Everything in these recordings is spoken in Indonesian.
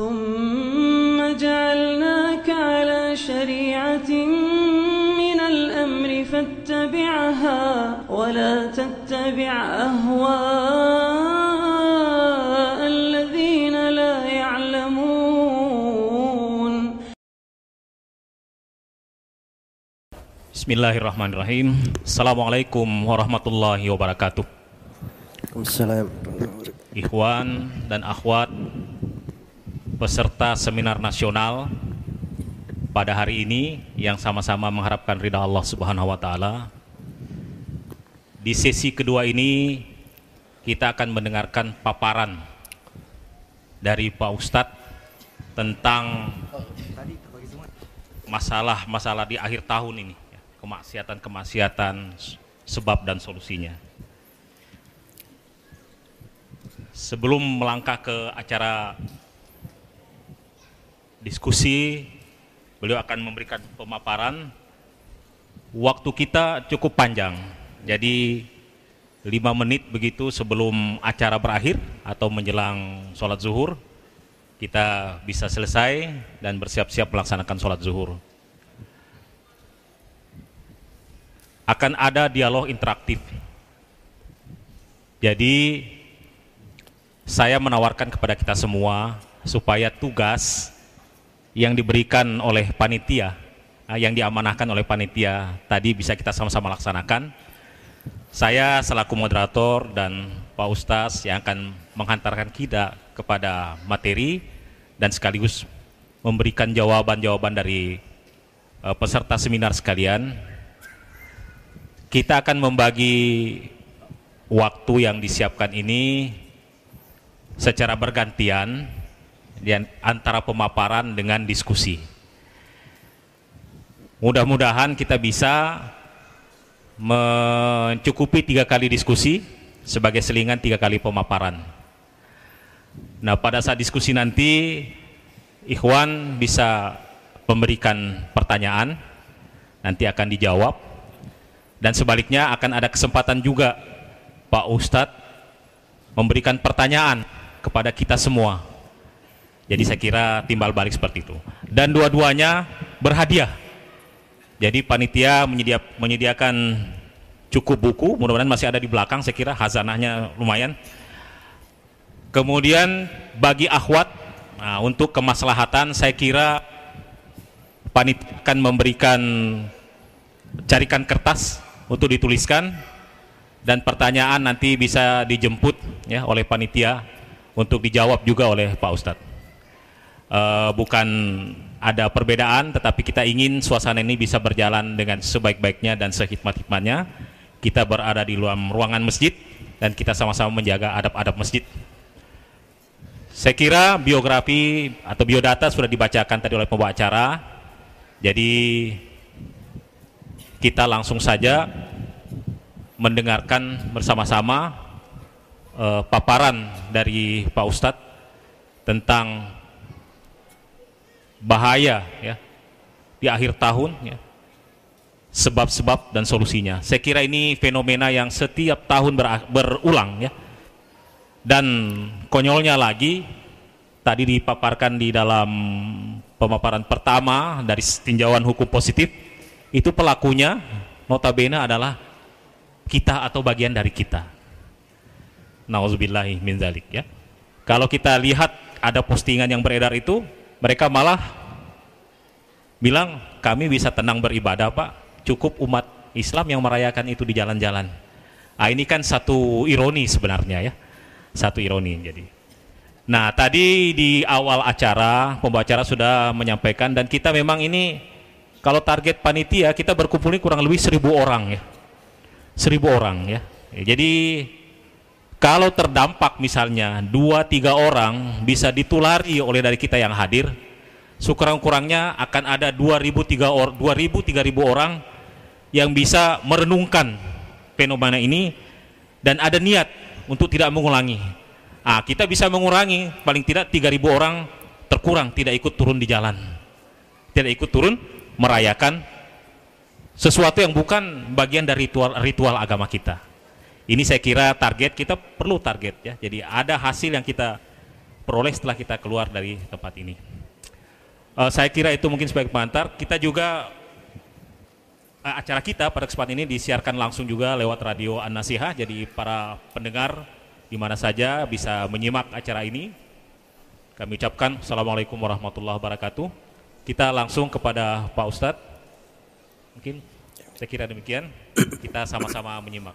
ثم جعلناك على شريعة من الأمر فاتبعها ولا تتبع أهواء الذين لا يعلمون. بسم الله الرحمن الرحيم السلام عليكم ورحمة الله وبركاته السلام Ikhwan dan akhwat peserta seminar nasional pada hari ini yang sama-sama mengharapkan ridha Allah Subhanahu wa taala. Di sesi kedua ini kita akan mendengarkan paparan dari Pak Ustadz tentang masalah-masalah di akhir tahun ini, kemaksiatan-kemaksiatan, sebab dan solusinya. Sebelum melangkah ke acara diskusi, beliau akan memberikan pemaparan. Waktu kita cukup panjang, jadi lima menit begitu sebelum acara berakhir atau menjelang sholat zuhur, kita bisa selesai dan bersiap-siap melaksanakan sholat zuhur. Akan ada dialog interaktif. Jadi saya menawarkan kepada kita semua supaya tugas yang diberikan oleh panitia, ah, yang diamanahkan oleh panitia tadi bisa kita sama-sama laksanakan. Saya selaku moderator dan Pak Ustaz yang akan menghantarkan kita kepada materi dan sekaligus memberikan jawaban-jawaban dari eh, peserta seminar sekalian. Kita akan membagi waktu yang disiapkan ini secara bergantian antara pemaparan dengan diskusi. Mudah-mudahan kita bisa mencukupi tiga kali diskusi sebagai selingan tiga kali pemaparan. Nah pada saat diskusi nanti Ikhwan bisa memberikan pertanyaan, nanti akan dijawab, dan sebaliknya akan ada kesempatan juga Pak Ustadz memberikan pertanyaan kepada kita semua. Jadi saya kira timbal balik seperti itu. Dan dua-duanya berhadiah. Jadi panitia menyedia, menyediakan cukup buku, mudah-mudahan masih ada di belakang, saya kira hazanahnya lumayan. Kemudian bagi akhwat, nah, untuk kemaslahatan saya kira panitia akan memberikan carikan kertas untuk dituliskan dan pertanyaan nanti bisa dijemput ya oleh panitia untuk dijawab juga oleh Pak Ustadz. Uh, bukan ada perbedaan, tetapi kita ingin suasana ini bisa berjalan dengan sebaik-baiknya dan sehikmat-hikmatnya. Kita berada di dalam ruangan masjid dan kita sama-sama menjaga adab-adab masjid. Saya kira biografi atau biodata sudah dibacakan tadi oleh pembawa acara. Jadi kita langsung saja mendengarkan bersama-sama uh, paparan dari Pak Ustadz tentang bahaya ya di akhir tahun ya sebab-sebab dan solusinya. Saya kira ini fenomena yang setiap tahun ber, berulang ya. Dan konyolnya lagi tadi dipaparkan di dalam pemaparan pertama dari tinjauan hukum positif itu pelakunya notabene adalah kita atau bagian dari kita. Nauzubillahi min zalik ya. Kalau kita lihat ada postingan yang beredar itu, mereka malah bilang kami bisa tenang beribadah Pak, cukup umat Islam yang merayakan itu di jalan-jalan. Nah, ini kan satu ironi sebenarnya ya. Satu ironi jadi. Nah, tadi di awal acara pembacara sudah menyampaikan dan kita memang ini kalau target panitia kita berkumpul ini kurang lebih seribu orang ya seribu orang ya jadi kalau terdampak misalnya dua tiga orang bisa ditulari oleh dari kita yang hadir, sekurang-kurangnya akan ada dua ribu tiga or, dua ribu tiga ribu orang yang bisa merenungkan fenomena ini dan ada niat untuk tidak mengulangi. Ah, kita bisa mengurangi paling tidak tiga ribu orang terkurang tidak ikut turun di jalan. Tidak ikut turun merayakan sesuatu yang bukan bagian dari ritual ritual agama kita. Ini saya kira target kita perlu target ya. Jadi ada hasil yang kita peroleh setelah kita keluar dari tempat ini. Uh, saya kira itu mungkin sebagai pengantar. Kita juga uh, acara kita pada kesempatan ini disiarkan langsung juga lewat radio An-Nasihah. Jadi para pendengar di mana saja bisa menyimak acara ini. Kami ucapkan Assalamualaikum warahmatullahi wabarakatuh. Kita langsung kepada Pak Ustadz. Mungkin saya kira demikian. Kita sama-sama menyimak.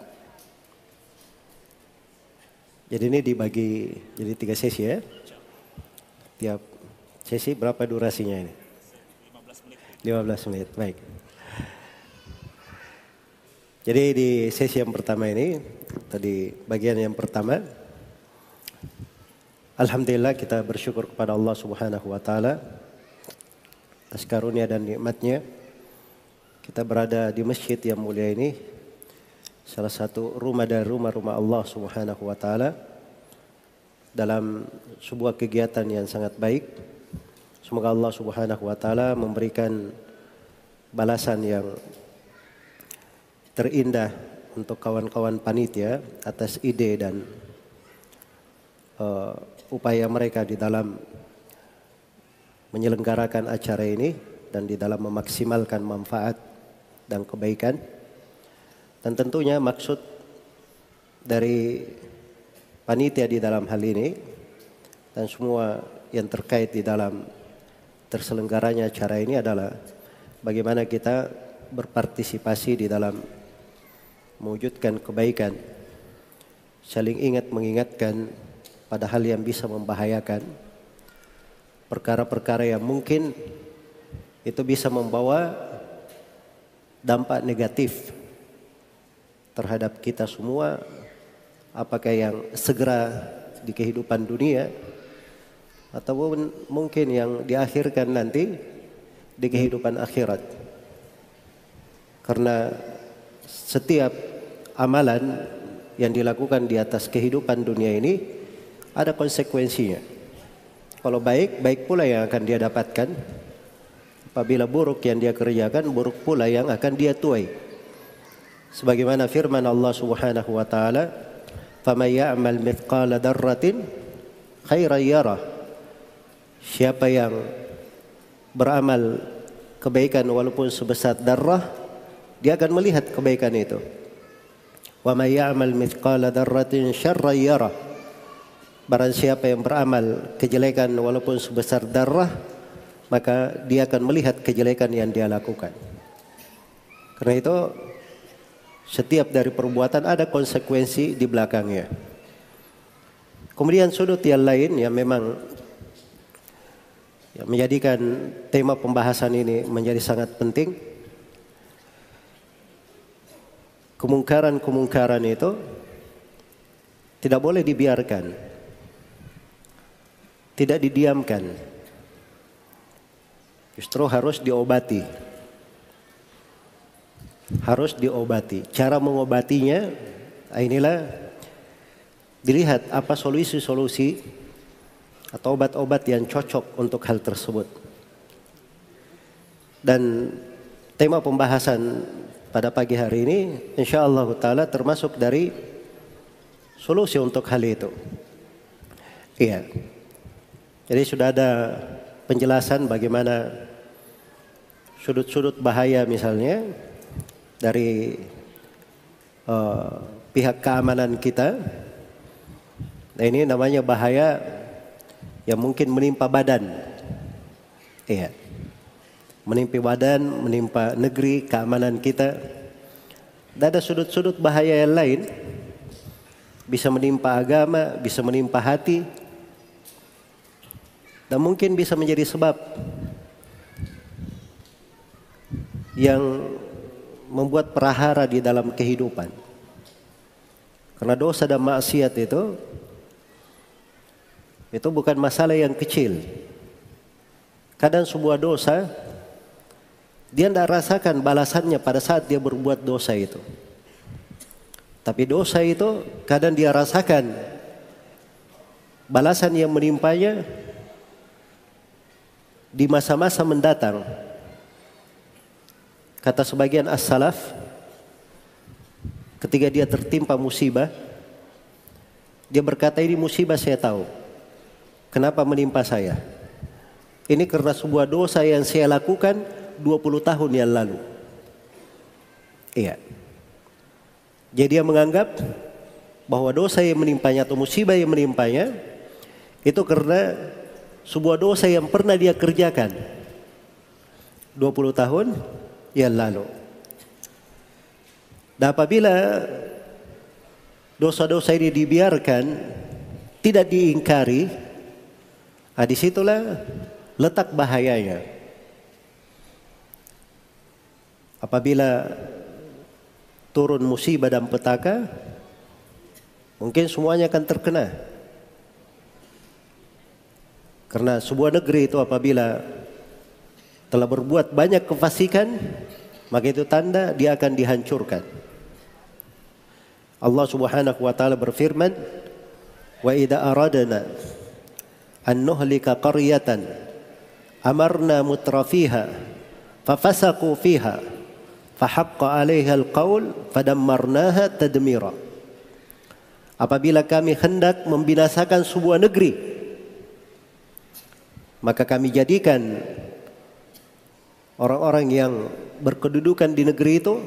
Jadi ini dibagi jadi tiga sesi ya. Tiap sesi berapa durasinya ini? 15 menit. Baik. Jadi di sesi yang pertama ini, tadi bagian yang pertama, Alhamdulillah kita bersyukur kepada Allah Subhanahu wa taala atas karunia dan nikmatnya kita berada di masjid yang mulia ini salah satu rumah dari rumah-rumah Allah Subhanahu wa taala dalam sebuah kegiatan yang sangat baik. Semoga Allah Subhanahu wa taala memberikan balasan yang terindah untuk kawan-kawan panitia atas ide dan uh, upaya mereka di dalam menyelenggarakan acara ini dan di dalam memaksimalkan manfaat dan kebaikan. Dan tentunya maksud dari panitia di dalam hal ini dan semua yang terkait di dalam terselenggaranya acara ini adalah bagaimana kita berpartisipasi di dalam mewujudkan kebaikan, saling ingat mengingatkan pada hal yang bisa membahayakan, perkara-perkara yang mungkin itu bisa membawa dampak negatif terhadap kita semua apakah yang segera di kehidupan dunia ataupun mungkin yang diakhirkan nanti di kehidupan akhirat. Karena setiap amalan yang dilakukan di atas kehidupan dunia ini ada konsekuensinya. Kalau baik baik pula yang akan dia dapatkan. Apabila buruk yang dia kerjakan buruk pula yang akan dia tuai sebagaimana firman Allah Subhanahu wa taala faman ya'mal mithqala dzarratin khairan yarah. Siapa yang beramal kebaikan walaupun sebesar darah dia akan melihat kebaikan itu. Wa may ya'mal mithqala dzarratin syarran yarah. Barang siapa yang beramal kejelekan walaupun sebesar darah maka dia akan melihat kejelekan yang dia lakukan. Karena itu setiap dari perbuatan ada konsekuensi di belakangnya. Kemudian sudut yang lain yang memang yang menjadikan tema pembahasan ini menjadi sangat penting. Kemungkaran-kemungkaran itu tidak boleh dibiarkan. Tidak didiamkan. Justru harus diobati harus diobati. Cara mengobatinya ah, inilah dilihat apa solusi-solusi atau obat-obat yang cocok untuk hal tersebut. Dan tema pembahasan pada pagi hari ini insya Allah taala termasuk dari solusi untuk hal itu. Iya. Jadi sudah ada penjelasan bagaimana sudut-sudut bahaya misalnya dari uh, pihak keamanan kita. Nah ini namanya bahaya yang mungkin menimpa badan. Iya. Menimpa badan, menimpa negeri, keamanan kita. Dan ada sudut-sudut bahaya yang lain. Bisa menimpa agama, bisa menimpa hati. Dan mungkin bisa menjadi sebab yang membuat perahara di dalam kehidupan. Karena dosa dan maksiat itu Itu bukan masalah yang kecil. Kadang sebuah dosa dia tidak rasakan balasannya pada saat dia berbuat dosa itu. Tapi dosa itu kadang dia rasakan balasan yang menimpanya di masa-masa mendatang. Kata sebagian as-salaf, ketika dia tertimpa musibah, dia berkata ini musibah saya tahu. Kenapa menimpa saya? Ini karena sebuah dosa yang saya lakukan 20 tahun yang lalu. Iya. Jadi dia menganggap bahwa dosa yang menimpanya atau musibah yang menimpanya itu karena sebuah dosa yang pernah dia kerjakan 20 tahun yang lalu. Dan apabila dosa-dosa ini dibiarkan, tidak diingkari, nah di situlah letak bahayanya. Apabila turun musibah dan petaka, mungkin semuanya akan terkena. Karena sebuah negeri itu apabila telah berbuat banyak kefasikan, maka itu tanda dia akan dihancurkan. Allah Subhanahu wa taala berfirman, "Wa idza aradna an nuhlika qaryatan amarna mutrafiha fafasaqu fiha fahaqqa 'alaiha al-qaul fadammarnaha tadmira." Apabila kami hendak membinasakan sebuah negeri, maka kami jadikan orang-orang yang berkedudukan di negeri itu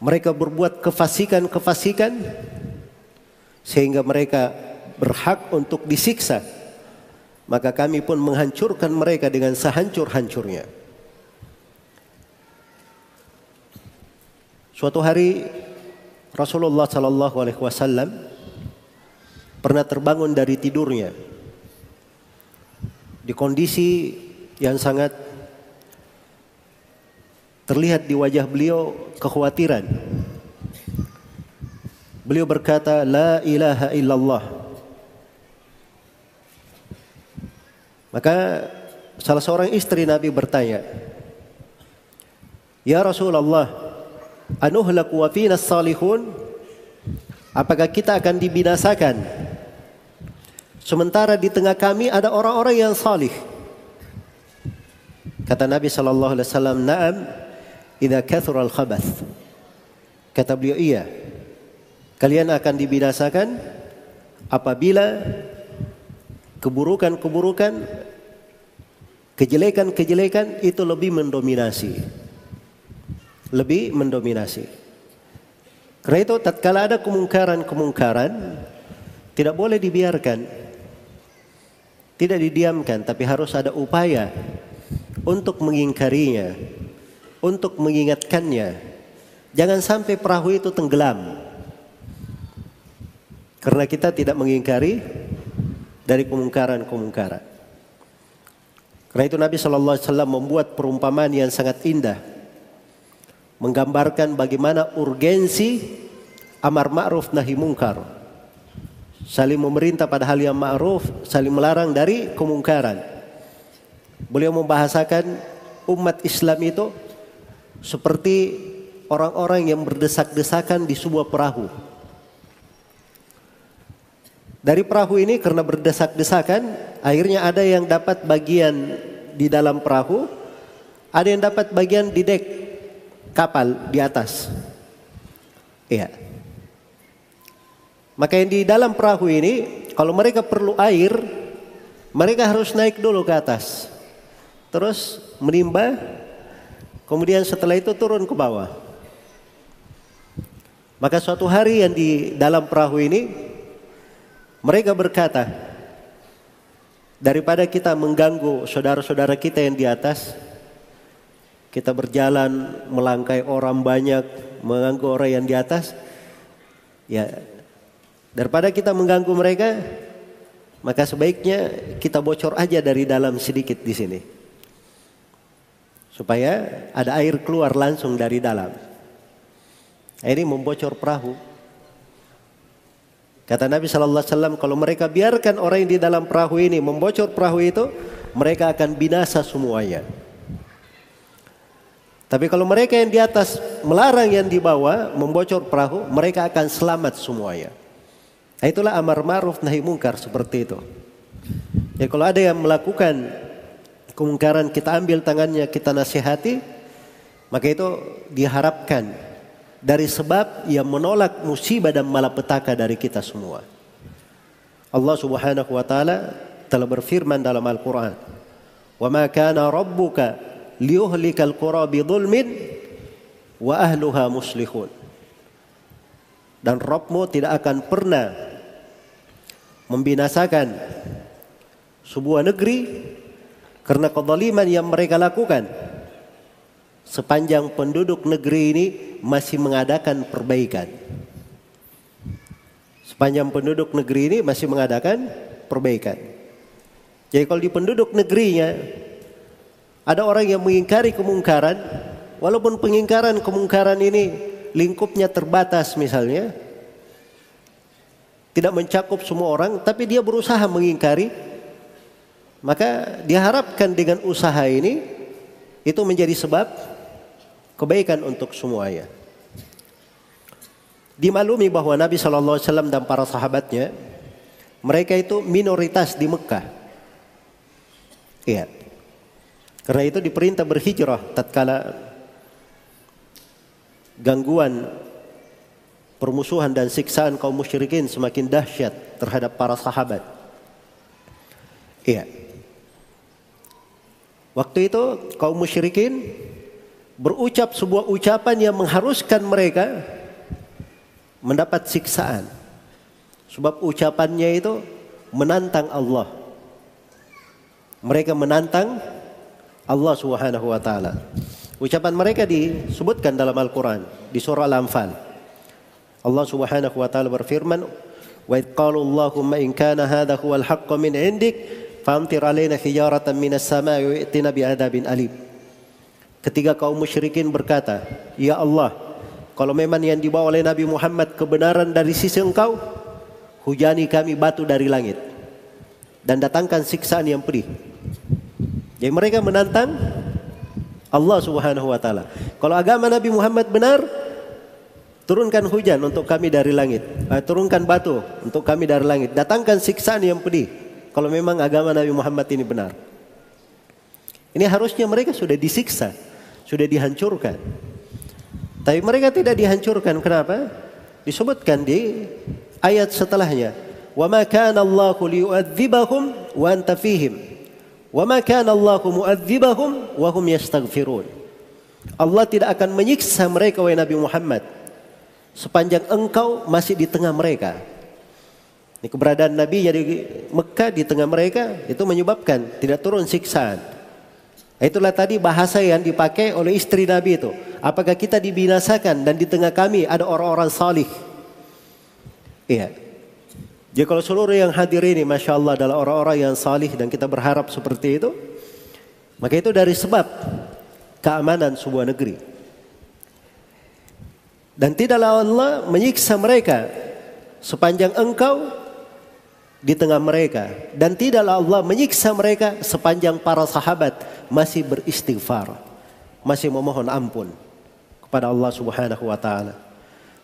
mereka berbuat kefasikan-kefasikan sehingga mereka berhak untuk disiksa. Maka kami pun menghancurkan mereka dengan sehancur-hancurnya. Suatu hari Rasulullah sallallahu alaihi wasallam pernah terbangun dari tidurnya. Di kondisi yang sangat terlihat di wajah beliau kekhawatiran. Beliau berkata, La ilaha illallah. Maka salah seorang istri Nabi bertanya, Ya Rasulullah, anuhlaku wa fina salihun? Apakah kita akan dibinasakan Sementara di tengah kami ada orang-orang yang salih. Kata Nabi sallallahu alaihi wasallam, "Na'am, idza kathura al-khabath." Kata beliau, "Iya. Kalian akan dibinasakan apabila keburukan-keburukan kejelekan-kejelekan itu lebih mendominasi." Lebih mendominasi. Karena itu tatkala ada kemungkaran-kemungkaran tidak boleh dibiarkan tidak didiamkan tapi harus ada upaya untuk mengingkarinya, untuk mengingatkannya. Jangan sampai perahu itu tenggelam. Karena kita tidak mengingkari dari kemungkaran-kemungkaran. Karena itu Nabi Shallallahu Alaihi Wasallam membuat perumpamaan yang sangat indah, menggambarkan bagaimana urgensi amar ma'ruf nahi mungkar saling memerintah pada hal yang ma'ruf, saling melarang dari kemungkaran. Beliau membahasakan umat Islam itu seperti orang-orang yang berdesak-desakan di sebuah perahu. Dari perahu ini karena berdesak-desakan, akhirnya ada yang dapat bagian di dalam perahu, ada yang dapat bagian di dek kapal di atas. Iya. Maka yang di dalam perahu ini, kalau mereka perlu air, mereka harus naik dulu ke atas. Terus menimba, kemudian setelah itu turun ke bawah. Maka suatu hari yang di dalam perahu ini, mereka berkata, daripada kita mengganggu saudara-saudara kita yang di atas, kita berjalan melangkai orang banyak, mengganggu orang yang di atas, ya Daripada kita mengganggu mereka, maka sebaiknya kita bocor aja dari dalam sedikit di sini. Supaya ada air keluar langsung dari dalam. Ini membocor perahu. Kata Nabi Shallallahu Alaihi Wasallam, kalau mereka biarkan orang yang di dalam perahu ini membocor perahu itu, mereka akan binasa semuanya. Tapi kalau mereka yang di atas melarang yang di bawah membocor perahu, mereka akan selamat semuanya. Nah, itulah amar ma'ruf nahi mungkar seperti itu. Ya kalau ada yang melakukan kemungkaran kita ambil tangannya kita nasihati, maka itu diharapkan dari sebab yang menolak musibah dan malapetaka dari kita semua. Allah Subhanahu wa taala telah berfirman dalam Al-Qur'an, "Wa ma kana rabbuka liyuhlikal qura bidhulmin wa ahluha muslihun. Dan Rabbmu tidak akan pernah membinasakan sebuah negeri karena kezaliman yang mereka lakukan sepanjang penduduk negeri ini masih mengadakan perbaikan. Sepanjang penduduk negeri ini masih mengadakan perbaikan. Jadi kalau di penduduk negerinya ada orang yang mengingkari kemungkaran, walaupun pengingkaran kemungkaran ini lingkupnya terbatas misalnya, tidak mencakup semua orang, tapi dia berusaha mengingkari, maka diharapkan dengan usaha ini itu menjadi sebab kebaikan untuk semuanya. Dimaklumi bahwa Nabi Shallallahu Alaihi Wasallam dan para sahabatnya mereka itu minoritas di Mekah. Iya. Karena itu diperintah berhijrah tatkala gangguan permusuhan dan siksaan kaum musyrikin semakin dahsyat terhadap para sahabat. Iya. Waktu itu kaum musyrikin berucap sebuah ucapan yang mengharuskan mereka mendapat siksaan. Sebab ucapannya itu menantang Allah. Mereka menantang Allah Subhanahu wa taala. Ucapan mereka disebutkan dalam Al-Qur'an di surah Al-Anfal. Allah Subhanahu wa taala berfirman, "Wa id qalu Allahumma in kana hadha haqqu min 'indik, famtir alaina hijaratan minas sama'i wa i'tina bi'adabin alim." Ketika kaum musyrikin berkata, "Ya Allah, kalau memang yang dibawa oleh Nabi Muhammad kebenaran dari sisi Engkau, hujani kami batu dari langit dan datangkan siksaan yang pedih." Jadi mereka menantang Allah Subhanahu wa taala. Kalau agama Nabi Muhammad benar, turunkan hujan untuk kami dari langit. Eh, turunkan batu untuk kami dari langit. Datangkan siksaan yang pedih. Kalau memang agama Nabi Muhammad ini benar. Ini harusnya mereka sudah disiksa, sudah dihancurkan. Tapi mereka tidak dihancurkan. Kenapa? Disebutkan di ayat setelahnya. Wa ma kana Allahu liyu'adzibahum wa anta fihim. Wa ma kana Allahu mu'adzibahum wa yastaghfirun. Allah tidak akan menyiksa mereka wahai Nabi Muhammad sepanjang engkau masih di tengah mereka. Ini keberadaan Nabi jadi Mekah di tengah mereka itu menyebabkan tidak turun siksaan. Itulah tadi bahasa yang dipakai oleh istri Nabi itu. Apakah kita dibinasakan dan di tengah kami ada orang-orang salih? Iya. Jadi kalau seluruh yang hadir ini Masya Allah adalah orang-orang yang salih dan kita berharap seperti itu. Maka itu dari sebab keamanan sebuah negeri. Dan tidaklah Allah menyiksa mereka sepanjang engkau di tengah mereka. Dan tidaklah Allah menyiksa mereka sepanjang para sahabat masih beristighfar. Masih memohon ampun kepada Allah subhanahu wa ta'ala.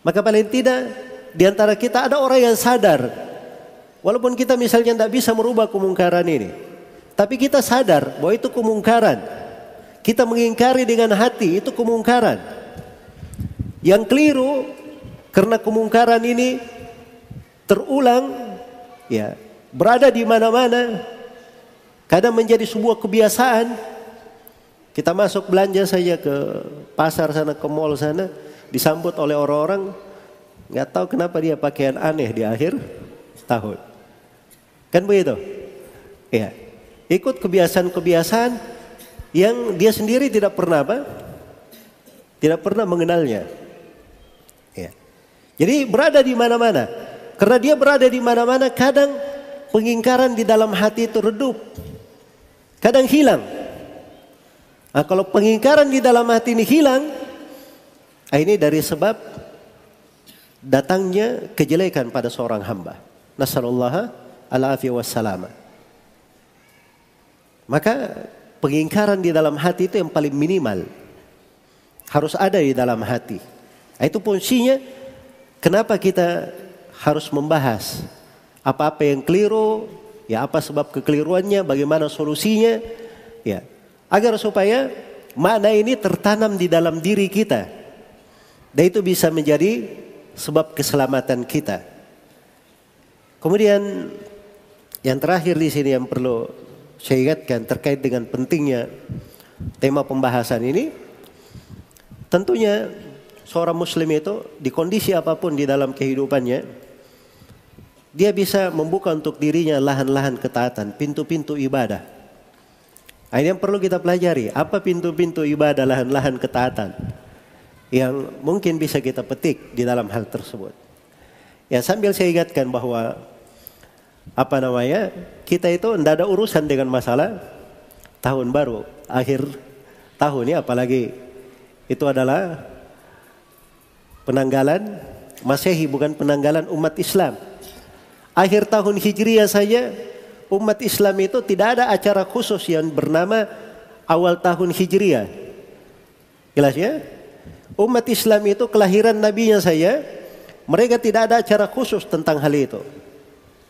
Maka paling tidak di antara kita ada orang yang sadar Walaupun kita misalnya tidak bisa merubah kemungkaran ini. Tapi kita sadar bahwa itu kemungkaran. Kita mengingkari dengan hati itu kemungkaran. Yang keliru karena kemungkaran ini terulang ya berada di mana-mana kadang menjadi sebuah kebiasaan kita masuk belanja saja ke pasar sana ke mall sana disambut oleh orang-orang nggak tahu kenapa dia pakaian aneh di akhir tahun Kan begitu? Ya. Ikut kebiasaan-kebiasaan yang dia sendiri tidak pernah apa? Tidak pernah mengenalnya. Ya. Jadi berada di mana-mana. Karena dia berada di mana-mana kadang pengingkaran di dalam hati itu redup. Kadang hilang. Nah, kalau pengingkaran di dalam hati ini hilang, ah, ini dari sebab datangnya kejelekan pada seorang hamba. Nasallallahu al-afiyah wassalama. Maka pengingkaran di dalam hati itu yang paling minimal. Harus ada di dalam hati. Nah, itu fungsinya kenapa kita harus membahas apa-apa yang keliru, ya apa sebab kekeliruannya, bagaimana solusinya, ya agar supaya makna ini tertanam di dalam diri kita dan itu bisa menjadi sebab keselamatan kita. Kemudian yang terakhir di sini yang perlu saya ingatkan terkait dengan pentingnya tema pembahasan ini, tentunya seorang muslim itu di kondisi apa pun di dalam kehidupannya, dia bisa membuka untuk dirinya lahan-lahan ketaatan, pintu-pintu ibadah. Nah, ini yang perlu kita pelajari, apa pintu-pintu ibadah, lahan-lahan ketaatan yang mungkin bisa kita petik di dalam hal tersebut. Ya sambil saya ingatkan bahwa apa namanya kita itu tidak ada urusan dengan masalah tahun baru akhir tahun ya apalagi itu adalah penanggalan Masehi bukan penanggalan umat Islam. Akhir tahun Hijriah saja umat Islam itu tidak ada acara khusus yang bernama awal tahun Hijriah. Jelas ya? Umat Islam itu kelahiran nabinya saya, mereka tidak ada acara khusus tentang hal itu.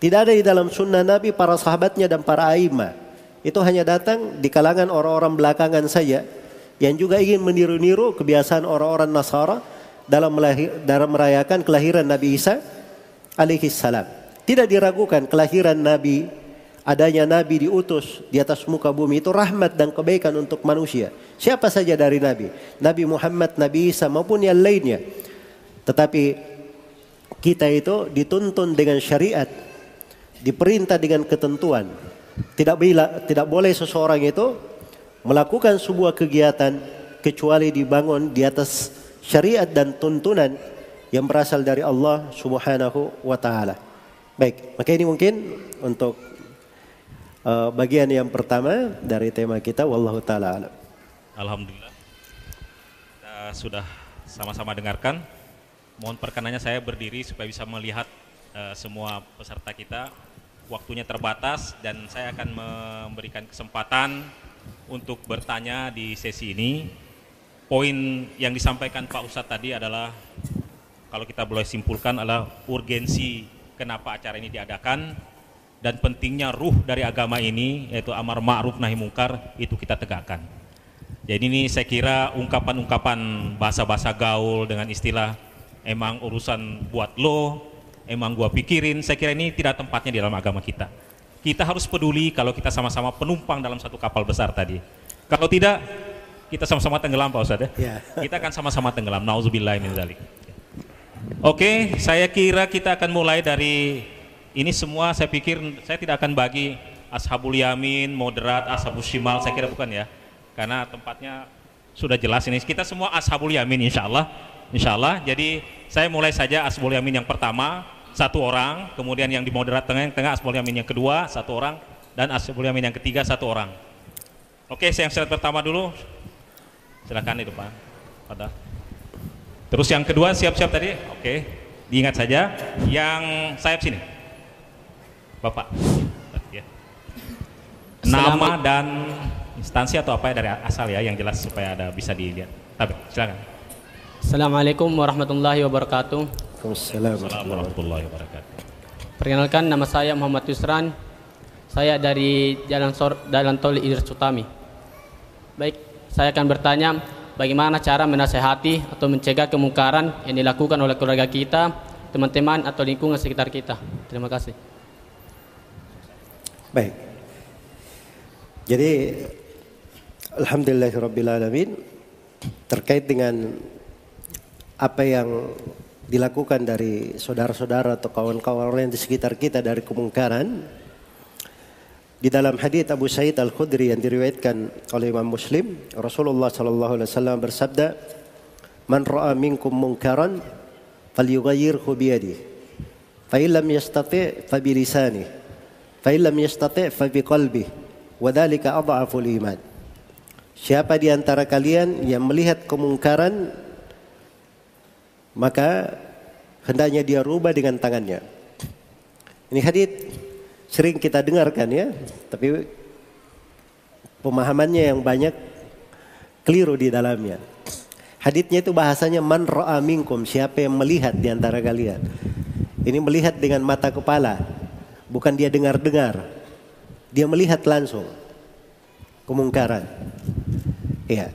Tidak ada di dalam sunnah Nabi para sahabatnya dan para aima. Itu hanya datang di kalangan orang-orang belakangan saja yang juga ingin meniru-niru kebiasaan orang-orang Nasara dalam, dalam merayakan kelahiran Nabi Isa alaihi salam. Tidak diragukan kelahiran Nabi, adanya Nabi diutus di atas muka bumi itu rahmat dan kebaikan untuk manusia. Siapa saja dari Nabi, Nabi Muhammad, Nabi Isa maupun yang lainnya. Tetapi kita itu dituntun dengan syariat diperintah dengan ketentuan. Tidak bila, tidak boleh seseorang itu melakukan sebuah kegiatan kecuali dibangun di atas syariat dan tuntunan yang berasal dari Allah Subhanahu wa taala. Baik, maka ini mungkin untuk uh, bagian yang pertama dari tema kita wallahu taala Alhamdulillah. Kita sudah sama-sama dengarkan. Mohon perkenannya saya berdiri supaya bisa melihat uh, semua peserta kita waktunya terbatas dan saya akan memberikan kesempatan untuk bertanya di sesi ini. Poin yang disampaikan Pak Ustadz tadi adalah kalau kita boleh simpulkan adalah urgensi kenapa acara ini diadakan dan pentingnya ruh dari agama ini yaitu amar ma'ruf nahi mungkar itu kita tegakkan. Jadi ini saya kira ungkapan-ungkapan bahasa-bahasa gaul dengan istilah emang urusan buat lo, emang gua pikirin, saya kira ini tidak tempatnya di dalam agama kita. Kita harus peduli kalau kita sama-sama penumpang dalam satu kapal besar tadi. Kalau tidak, kita sama-sama tenggelam Pak Ustadz ya. Ya. Kita akan sama-sama tenggelam. Nauzubillah min zalik. Oke, saya kira kita akan mulai dari ini semua saya pikir saya tidak akan bagi ashabul yamin, moderat, ashabul shimal, saya kira bukan ya. Karena tempatnya sudah jelas ini. Kita semua ashabul yamin insya Allah. Insya Allah. Jadi saya mulai saja ashabul yamin yang pertama satu orang, kemudian yang di moderat tengah, yang tengah asbul yamin yang kedua satu orang, dan asbul yamin yang ketiga satu orang. Oke, saya yang pertama dulu. Silakan itu Pak. Pada. Terus yang kedua siap-siap tadi. Oke, diingat saja. Yang sayap sini, Bapak. Ya. Nama dan instansi atau apa ya dari asal ya, yang jelas supaya ada bisa dilihat. Tapi silakan. Assalamualaikum warahmatullahi wabarakatuh. Waalaikumsalam warahmatullahi wabarakatuh. Perkenalkan nama saya Muhammad Yusran. Saya dari Jalan Sor Jalan Tol Idris Utami. Baik, saya akan bertanya bagaimana cara menasehati atau mencegah kemungkaran yang dilakukan oleh keluarga kita, teman-teman atau lingkungan sekitar kita. Terima kasih. Baik. Jadi alhamdulillahirabbil terkait dengan apa yang dilakukan dari saudara-saudara atau kawan-kawan yang di sekitar kita dari kemungkaran di dalam hadis Abu Sa'id Al-Khudri yang diriwayatkan oleh Imam Muslim Rasulullah sallallahu alaihi wasallam bersabda Man ra'a minkum munkaran falyughayyirhu bi yadihi fa illam yastati' fa bi lisanihi. Fa illam yastati' fa bi qalbihi. Wa dhalika adhaful iman. Siapa di antara kalian yang melihat kemungkaran maka hendaknya dia rubah dengan tangannya. Ini hadith sering kita dengarkan ya, tapi pemahamannya yang banyak keliru di dalamnya. Hadithnya itu bahasanya man ra'a minkum, siapa yang melihat di antara kalian. Ini melihat dengan mata kepala, bukan dia dengar-dengar. Dia melihat langsung kemungkaran. Ya.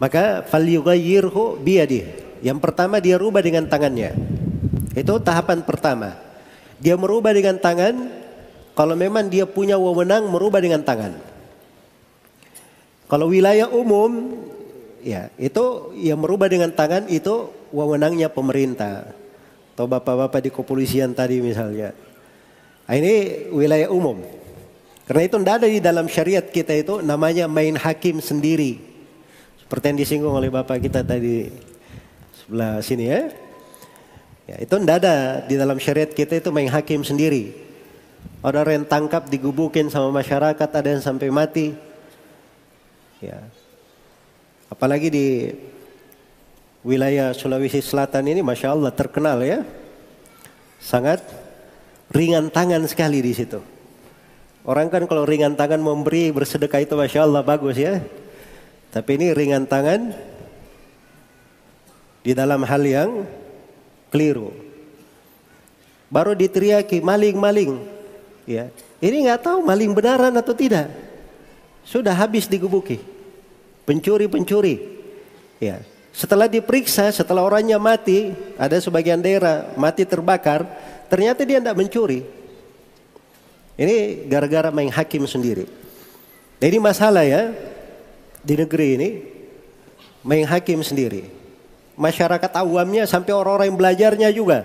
Maka falyughayyirhu biyadih. Yang pertama dia rubah dengan tangannya. Itu tahapan pertama. Dia merubah dengan tangan kalau memang dia punya wewenang merubah dengan tangan. Kalau wilayah umum, ya itu yang merubah dengan tangan itu wewenangnya pemerintah atau bapak-bapak di kepolisian tadi misalnya. Nah, ini wilayah umum. Karena itu tidak ada di dalam syariat kita itu namanya main hakim sendiri. Seperti yang disinggung oleh bapak kita tadi sebelah sini ya. Ya, itu tidak ada di dalam syariat kita itu main hakim sendiri. Orang yang tangkap digubukin sama masyarakat ada yang sampai mati. Ya. Apalagi di wilayah Sulawesi Selatan ini Masya Allah terkenal ya. Sangat ringan tangan sekali di situ. Orang kan kalau ringan tangan memberi bersedekah itu Masya Allah bagus ya. Tapi ini ringan tangan di dalam hal yang keliru. Baru diteriaki maling-maling. Ya. Ini nggak tahu maling benaran atau tidak. Sudah habis digubuki. Pencuri-pencuri. Ya. Setelah diperiksa, setelah orangnya mati, ada sebagian daerah mati terbakar, ternyata dia tidak mencuri. Ini gara-gara main hakim sendiri. Nah, ini masalah ya di negeri ini main hakim sendiri. Masyarakat awamnya sampai orang-orang yang belajarnya juga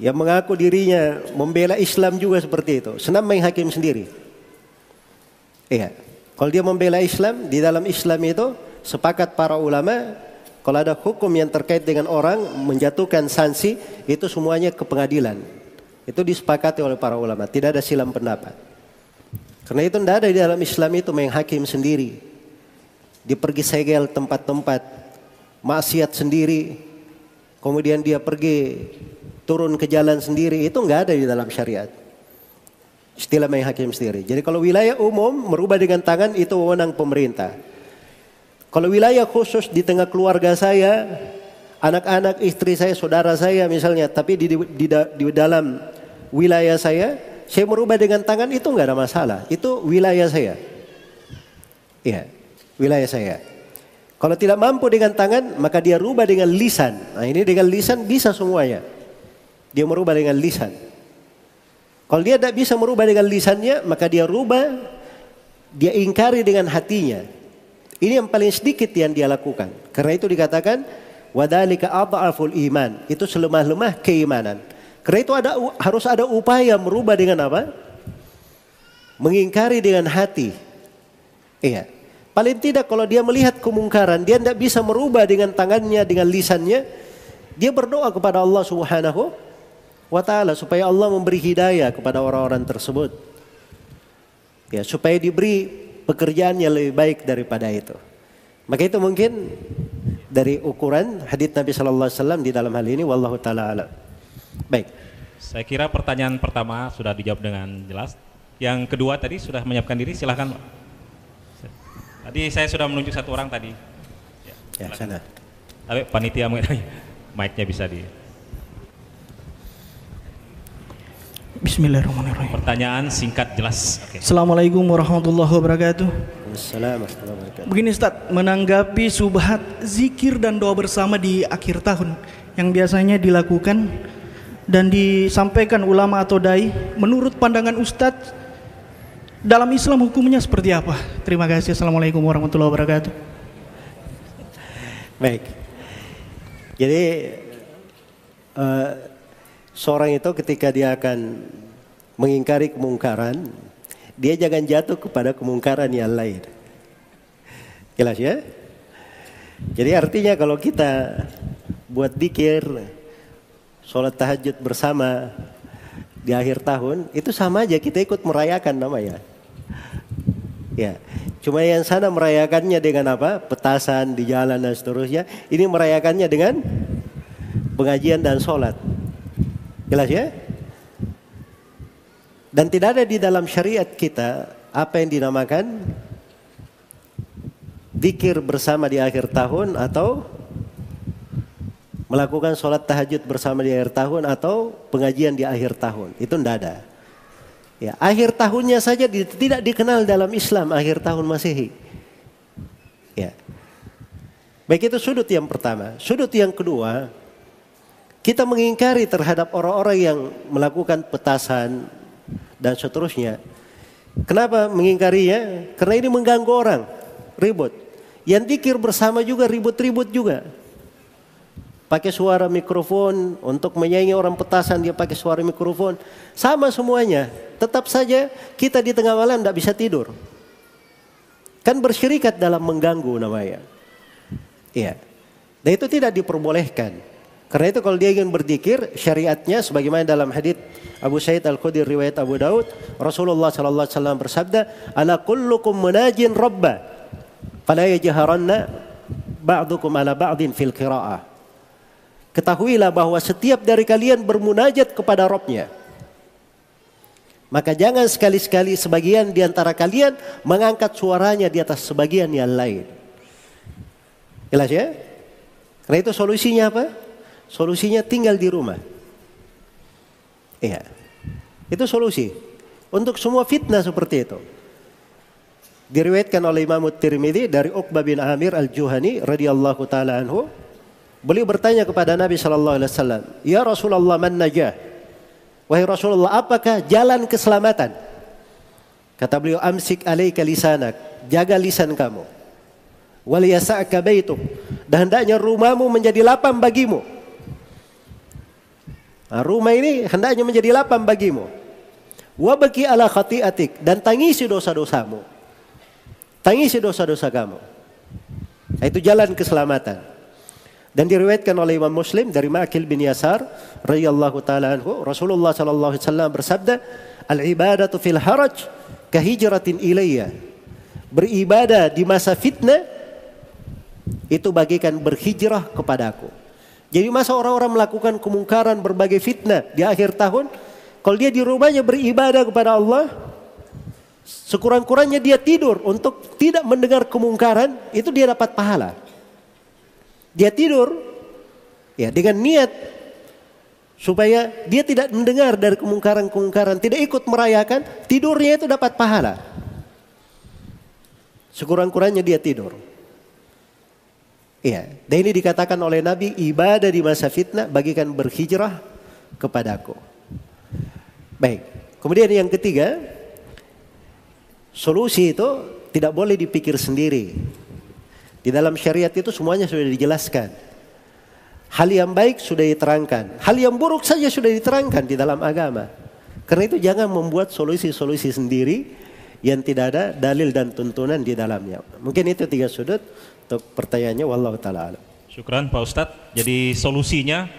yang mengaku dirinya membela Islam juga seperti itu. Senang main hakim sendiri. Iya. Kalau dia membela Islam, di dalam Islam itu sepakat para ulama kalau ada hukum yang terkait dengan orang menjatuhkan sanksi itu semuanya ke pengadilan. Itu disepakati oleh para ulama, tidak ada silam pendapat. Karena itu tidak ada di dalam Islam itu main hakim sendiri. Dia pergi segel tempat-tempat maksiat sendiri, kemudian dia pergi turun ke jalan sendiri, itu nggak ada di dalam syariat. Istilah main hakim sendiri. Jadi kalau wilayah umum merubah dengan tangan itu wewenang pemerintah. Kalau wilayah khusus di tengah keluarga saya, anak-anak, istri saya, saudara saya misalnya, tapi di, di, di, di dalam wilayah saya, saya merubah dengan tangan itu nggak ada masalah. Itu wilayah saya. Iya, wilayah saya. Kalau tidak mampu dengan tangan, maka dia rubah dengan lisan. Nah ini dengan lisan bisa semuanya. Dia merubah dengan lisan. Kalau dia tidak bisa merubah dengan lisannya, maka dia rubah, dia ingkari dengan hatinya. Ini yang paling sedikit yang dia lakukan. Karena itu dikatakan wadalika adhaful iman. Itu selemah-lemah keimanan. Karena itu ada harus ada upaya merubah dengan apa? Mengingkari dengan hati. Iya. Paling tidak kalau dia melihat kemungkaran, dia tidak bisa merubah dengan tangannya, dengan lisannya. Dia berdoa kepada Allah Subhanahu wa taala supaya Allah memberi hidayah kepada orang-orang tersebut. Ya, supaya diberi pekerjaan yang lebih baik daripada itu. Maka itu mungkin dari ukuran hadits Nabi sallallahu alaihi wasallam di dalam hal ini wallahu taala alam. Baik. Saya kira pertanyaan pertama sudah dijawab dengan jelas. Yang kedua tadi sudah menyiapkan diri silahkan. Tadi saya sudah menunjuk satu orang tadi. Ya, ya sana. Tapi panitia mic-nya bisa di Bismillahirrahmanirrahim. Pertanyaan singkat jelas. Okay. Assalamualaikum warahmatullahi wabarakatuh. Assalamualaikum Begini Ustaz, menanggapi subhat zikir dan doa bersama di akhir tahun yang biasanya dilakukan dan disampaikan ulama atau dai, menurut pandangan Ustadz dalam Islam hukumnya seperti apa? Terima kasih. Assalamualaikum warahmatullahi wabarakatuh. Baik. Jadi uh, Seorang itu ketika dia akan mengingkari kemungkaran, dia jangan jatuh kepada kemungkaran yang lain. Jelas ya? Jadi artinya kalau kita buat dikir, sholat tahajud bersama di akhir tahun, itu sama aja kita ikut merayakan namanya. Ya, cuma yang sana merayakannya dengan apa? Petasan di jalan dan seterusnya. Ini merayakannya dengan pengajian dan sholat. Jelas ya? Dan tidak ada di dalam syariat kita apa yang dinamakan zikir bersama di akhir tahun atau melakukan sholat tahajud bersama di akhir tahun atau pengajian di akhir tahun. Itu tidak ada. Ya, akhir tahunnya saja di, tidak dikenal dalam Islam akhir tahun Masehi. Ya. Baik itu sudut yang pertama. Sudut yang kedua, kita mengingkari terhadap orang-orang yang melakukan petasan dan seterusnya. Kenapa mengingkarinya? Karena ini mengganggu orang, ribut. Yang dikir bersama juga ribut-ribut juga. Pakai suara mikrofon untuk menyaingi orang petasan dia pakai suara mikrofon. Sama semuanya. Tetap saja kita di tengah malam tidak bisa tidur. Kan bersyirikat dalam mengganggu namanya. Iya. Dan itu tidak diperbolehkan karena itu kalau dia ingin berzikir syariatnya sebagaimana dalam hadis Abu Sa'id Al-Khudri riwayat Abu Daud Rasulullah sallallahu alaihi wasallam bersabda ala kullukum munajin rabba fala yajharanna ba'dukum ala ba'din fil qira'ah Ketahuilah bahwa setiap dari kalian bermunajat kepada Robnya. Maka jangan sekali-sekali sebagian di antara kalian mengangkat suaranya di atas sebagian yang lain. Jelas ya? Karena itu solusinya apa? Solusinya tinggal di rumah. Iya. Itu solusi. Untuk semua fitnah seperti itu. Diriwayatkan oleh Imam Tirmidzi dari Uqbah bin Amir Al-Juhani radhiyallahu taala anhu Beliau bertanya kepada Nabi Shallallahu Alaihi Wasallam, Ya Rasulullah man najah? Wahai Rasulullah, apakah jalan keselamatan? Kata beliau, amsik alaika lisanak, jaga lisan kamu. Wal yasa'ka baituk, dan hendaknya rumahmu menjadi lapang bagimu. Nah, rumah ini hendaknya menjadi lapang bagimu. Wabaki ala khati'atik, dan tangisi dosa-dosamu. Tangisi dosa-dosa kamu. Nah, itu jalan keselamatan. Dan diriwayatkan oleh Imam Muslim dari Ma'kil bin Yasar radhiyallahu taala anhu Rasulullah sallallahu alaihi wasallam bersabda al-ibadatu fil haraj kahijratin ilayya. Beribadah di masa fitnah itu bagikan berhijrah kepadaku. Jadi masa orang-orang melakukan kemungkaran berbagai fitnah di akhir tahun, kalau dia di rumahnya beribadah kepada Allah, sekurang-kurangnya dia tidur untuk tidak mendengar kemungkaran, itu dia dapat pahala. Dia tidur ya dengan niat supaya dia tidak mendengar dari kemungkaran-kemungkaran, tidak ikut merayakan, tidurnya itu dapat pahala. Sekurang-kurangnya dia tidur. Iya, dan ini dikatakan oleh Nabi ibadah di masa fitnah bagikan berhijrah kepadaku. Baik, kemudian yang ketiga, solusi itu tidak boleh dipikir sendiri. Di dalam syariat itu semuanya sudah dijelaskan. Hal yang baik sudah diterangkan. Hal yang buruk saja sudah diterangkan di dalam agama. Karena itu jangan membuat solusi-solusi sendiri yang tidak ada dalil dan tuntunan di dalamnya. Mungkin itu tiga sudut untuk pertanyaannya. Wallahu taala Syukran Pak Ustadz. Jadi solusinya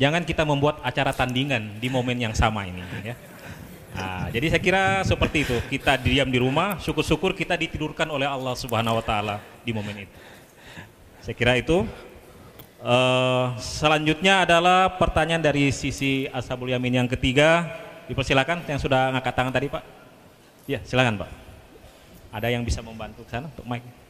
jangan kita membuat acara tandingan di momen yang sama ini. Ya. Nah, jadi saya kira seperti itu. Kita diam di rumah, syukur-syukur kita ditidurkan oleh Allah Subhanahu Wa Taala di momen itu. Saya kira itu. Uh, selanjutnya adalah pertanyaan dari sisi Ashabul Yamin yang ketiga. Dipersilakan yang sudah ngangkat tangan tadi Pak. Ya silakan Pak. Ada yang bisa membantu ke sana untuk mic?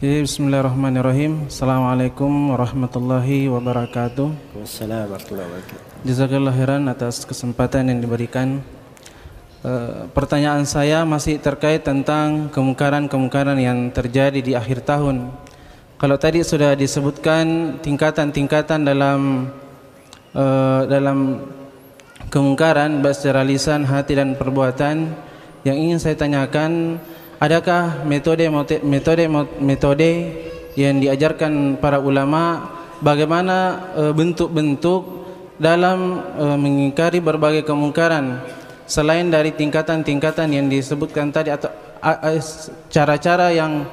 Bismillahirrahmanirrahim. Assalamualaikum warahmatullahi wabarakatuh. Wassalamualaikum warahmatullahi wabarakatuh. Jazakallah khairan atas kesempatan yang diberikan. Uh, pertanyaan saya masih terkait tentang kemungkaran-kemungkaran yang terjadi di akhir tahun. Kalau tadi sudah disebutkan tingkatan-tingkatan dalam uh, dalam kemungkaran baik secara lisan, hati dan perbuatan, yang ingin saya tanyakan adakah metode metode metode yang diajarkan para ulama bagaimana e, bentuk-bentuk dalam e, mengingkari berbagai kemungkaran selain dari tingkatan-tingkatan yang disebutkan tadi atau cara-cara yang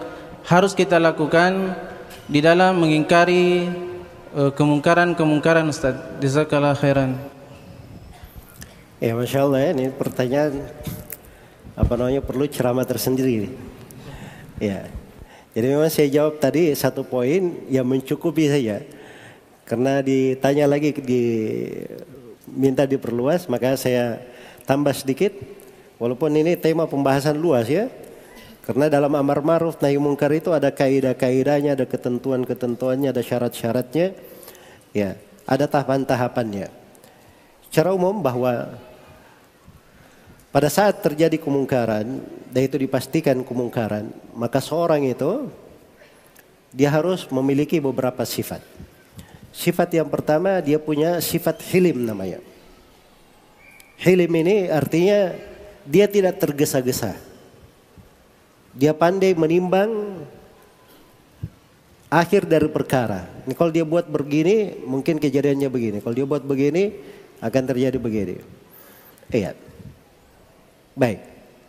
harus kita lakukan di dalam mengingkari e, kemungkaran-kemungkaran Ustaz. Jazakallah khairan. Ya Masya Allah ya, ini pertanyaan apa namanya perlu ceramah tersendiri. Ya. Jadi memang saya jawab tadi satu poin yang mencukupi saja. Karena ditanya lagi di minta diperluas maka saya tambah sedikit walaupun ini tema pembahasan luas ya. Karena dalam amar ma'ruf nahi mungkar itu ada kaidah-kaidahnya, ada ketentuan-ketentuannya, ada syarat-syaratnya. Ya, ada tahapan-tahapannya. Secara umum bahwa pada saat terjadi kemungkaran dan itu dipastikan kemungkaran, maka seorang itu dia harus memiliki beberapa sifat. Sifat yang pertama dia punya sifat hilim namanya. Hilim ini artinya dia tidak tergesa-gesa. Dia pandai menimbang akhir dari perkara. Ini kalau dia buat begini, mungkin kejadiannya begini. Kalau dia buat begini, akan terjadi begini. Iya. Baik.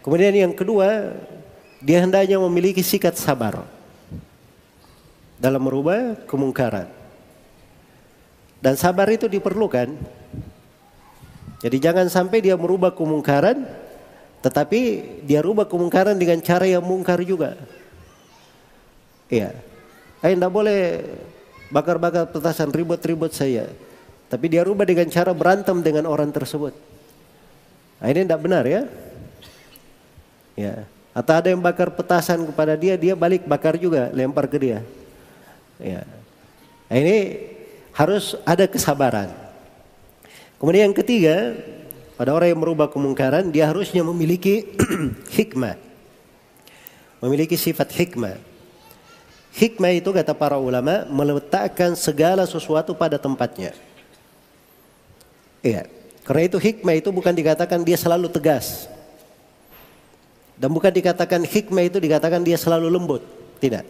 Kemudian yang kedua, dia hendaknya memiliki sikat sabar dalam merubah kemungkaran. Dan sabar itu diperlukan. Jadi jangan sampai dia merubah kemungkaran, tetapi dia rubah kemungkaran dengan cara yang mungkar juga. Iya. Eh, tidak boleh bakar-bakar petasan ribut-ribut saya. Tapi dia rubah dengan cara berantem dengan orang tersebut. Nah, ini tidak benar ya. Ya. Atau ada yang bakar petasan kepada dia, dia balik bakar juga, lempar ke dia. Ya. Nah, ini harus ada kesabaran. Kemudian yang ketiga, pada orang yang merubah kemungkaran, dia harusnya memiliki hikmah. Memiliki sifat hikmah. Hikmah itu kata para ulama meletakkan segala sesuatu pada tempatnya. Iya. Karena itu hikmah itu bukan dikatakan dia selalu tegas. Dan bukan dikatakan hikmah itu dikatakan dia selalu lembut. Tidak.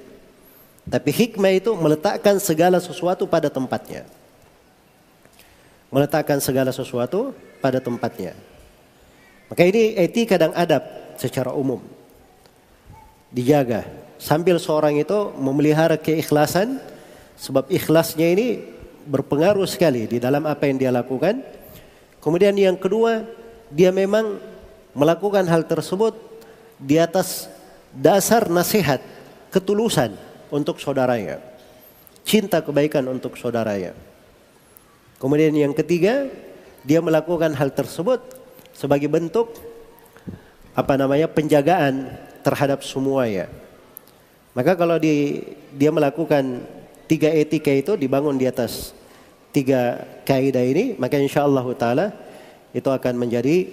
Tapi hikmah itu meletakkan segala sesuatu pada tempatnya. Meletakkan segala sesuatu pada tempatnya. Maka ini etika dan adab secara umum. Dijaga. Sambil seorang itu memelihara keikhlasan. Sebab ikhlasnya ini berpengaruh sekali di dalam apa yang dia lakukan. Kemudian yang kedua, dia memang melakukan hal tersebut di atas dasar nasihat, ketulusan untuk saudaranya. Cinta kebaikan untuk saudaranya. Kemudian yang ketiga, dia melakukan hal tersebut sebagai bentuk apa namanya penjagaan terhadap semuanya. Maka kalau di, dia melakukan tiga etika itu dibangun di atas tiga kaidah ini, maka insya Allah taala itu akan menjadi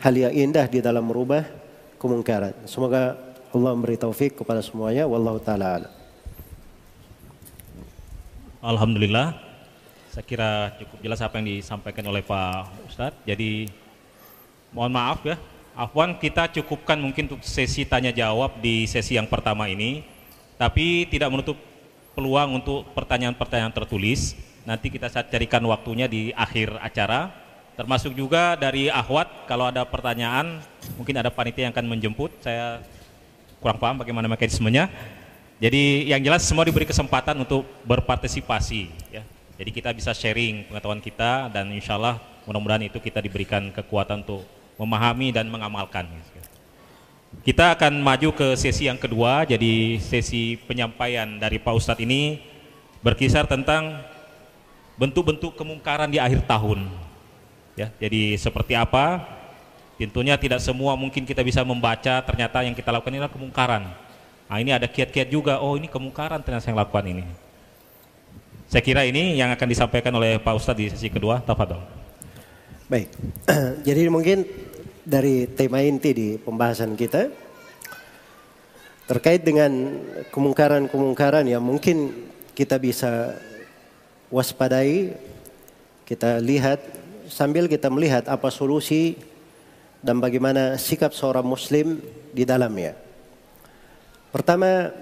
hal yang indah di dalam merubah kemungkaran. Semoga Allah memberi taufik kepada semuanya. Wallahu taala Alhamdulillah. Saya kira cukup jelas apa yang disampaikan oleh Pak Ustadz. Jadi mohon maaf ya. Afwan kita cukupkan mungkin untuk sesi tanya jawab di sesi yang pertama ini. Tapi tidak menutup peluang untuk pertanyaan-pertanyaan tertulis. Nanti kita carikan waktunya di akhir acara termasuk juga dari Ahwat kalau ada pertanyaan mungkin ada panitia yang akan menjemput. Saya kurang paham bagaimana mekanismenya. Jadi yang jelas semua diberi kesempatan untuk berpartisipasi ya. Jadi kita bisa sharing pengetahuan kita dan insya Allah mudah-mudahan itu kita diberikan kekuatan untuk memahami dan mengamalkan kita akan maju ke sesi yang kedua. Jadi sesi penyampaian dari Pak Ustadz ini berkisar tentang bentuk-bentuk kemungkaran di akhir tahun Ya, jadi seperti apa? Tentunya tidak semua mungkin kita bisa membaca ternyata yang kita lakukan ini adalah kemungkaran. Nah, ini ada kiat-kiat juga. Oh, ini kemungkaran ternyata yang lakukan ini. Saya kira ini yang akan disampaikan oleh Pak Ustadz di sesi kedua. Tafadol. Baik. Jadi mungkin dari tema inti di pembahasan kita terkait dengan kemungkaran-kemungkaran yang mungkin kita bisa waspadai, kita lihat sambil kita melihat apa solusi dan bagaimana sikap seorang muslim di dalamnya. Pertama,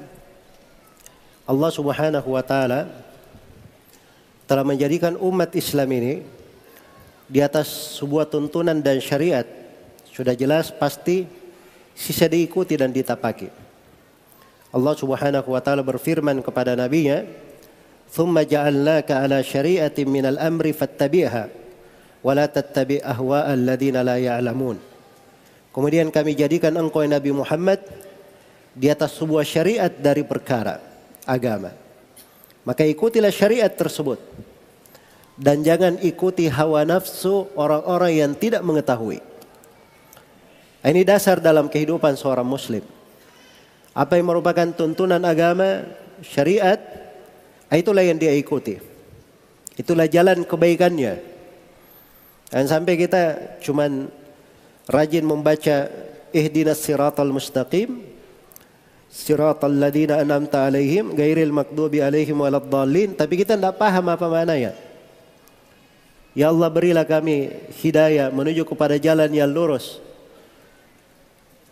Allah Subhanahu wa taala telah menjadikan umat Islam ini di atas sebuah tuntunan dan syariat sudah jelas pasti sisa diikuti dan ditapaki. Allah Subhanahu wa taala berfirman kepada nabinya, "Tsumma ja'alnaka 'ala syari'atin minal amri fattabi'ha." Wala tattabi ahwa alladhina la ya'lamun. Kemudian kami jadikan engkau Nabi Muhammad di atas sebuah syariat dari perkara agama. Maka ikutilah syariat tersebut. Dan jangan ikuti hawa nafsu orang-orang yang tidak mengetahui. Ini dasar dalam kehidupan seorang muslim. Apa yang merupakan tuntunan agama, syariat, itulah yang dia ikuti. Itulah jalan kebaikannya. Dan sampai kita cuman rajin membaca ihdinas siratal mustaqim siratal ladina an'amta alaihim gairil makdubi alaihim waladdallin. Tapi kita tidak paham apa maknanya. Ya Allah berilah kami hidayah menuju kepada jalan yang lurus.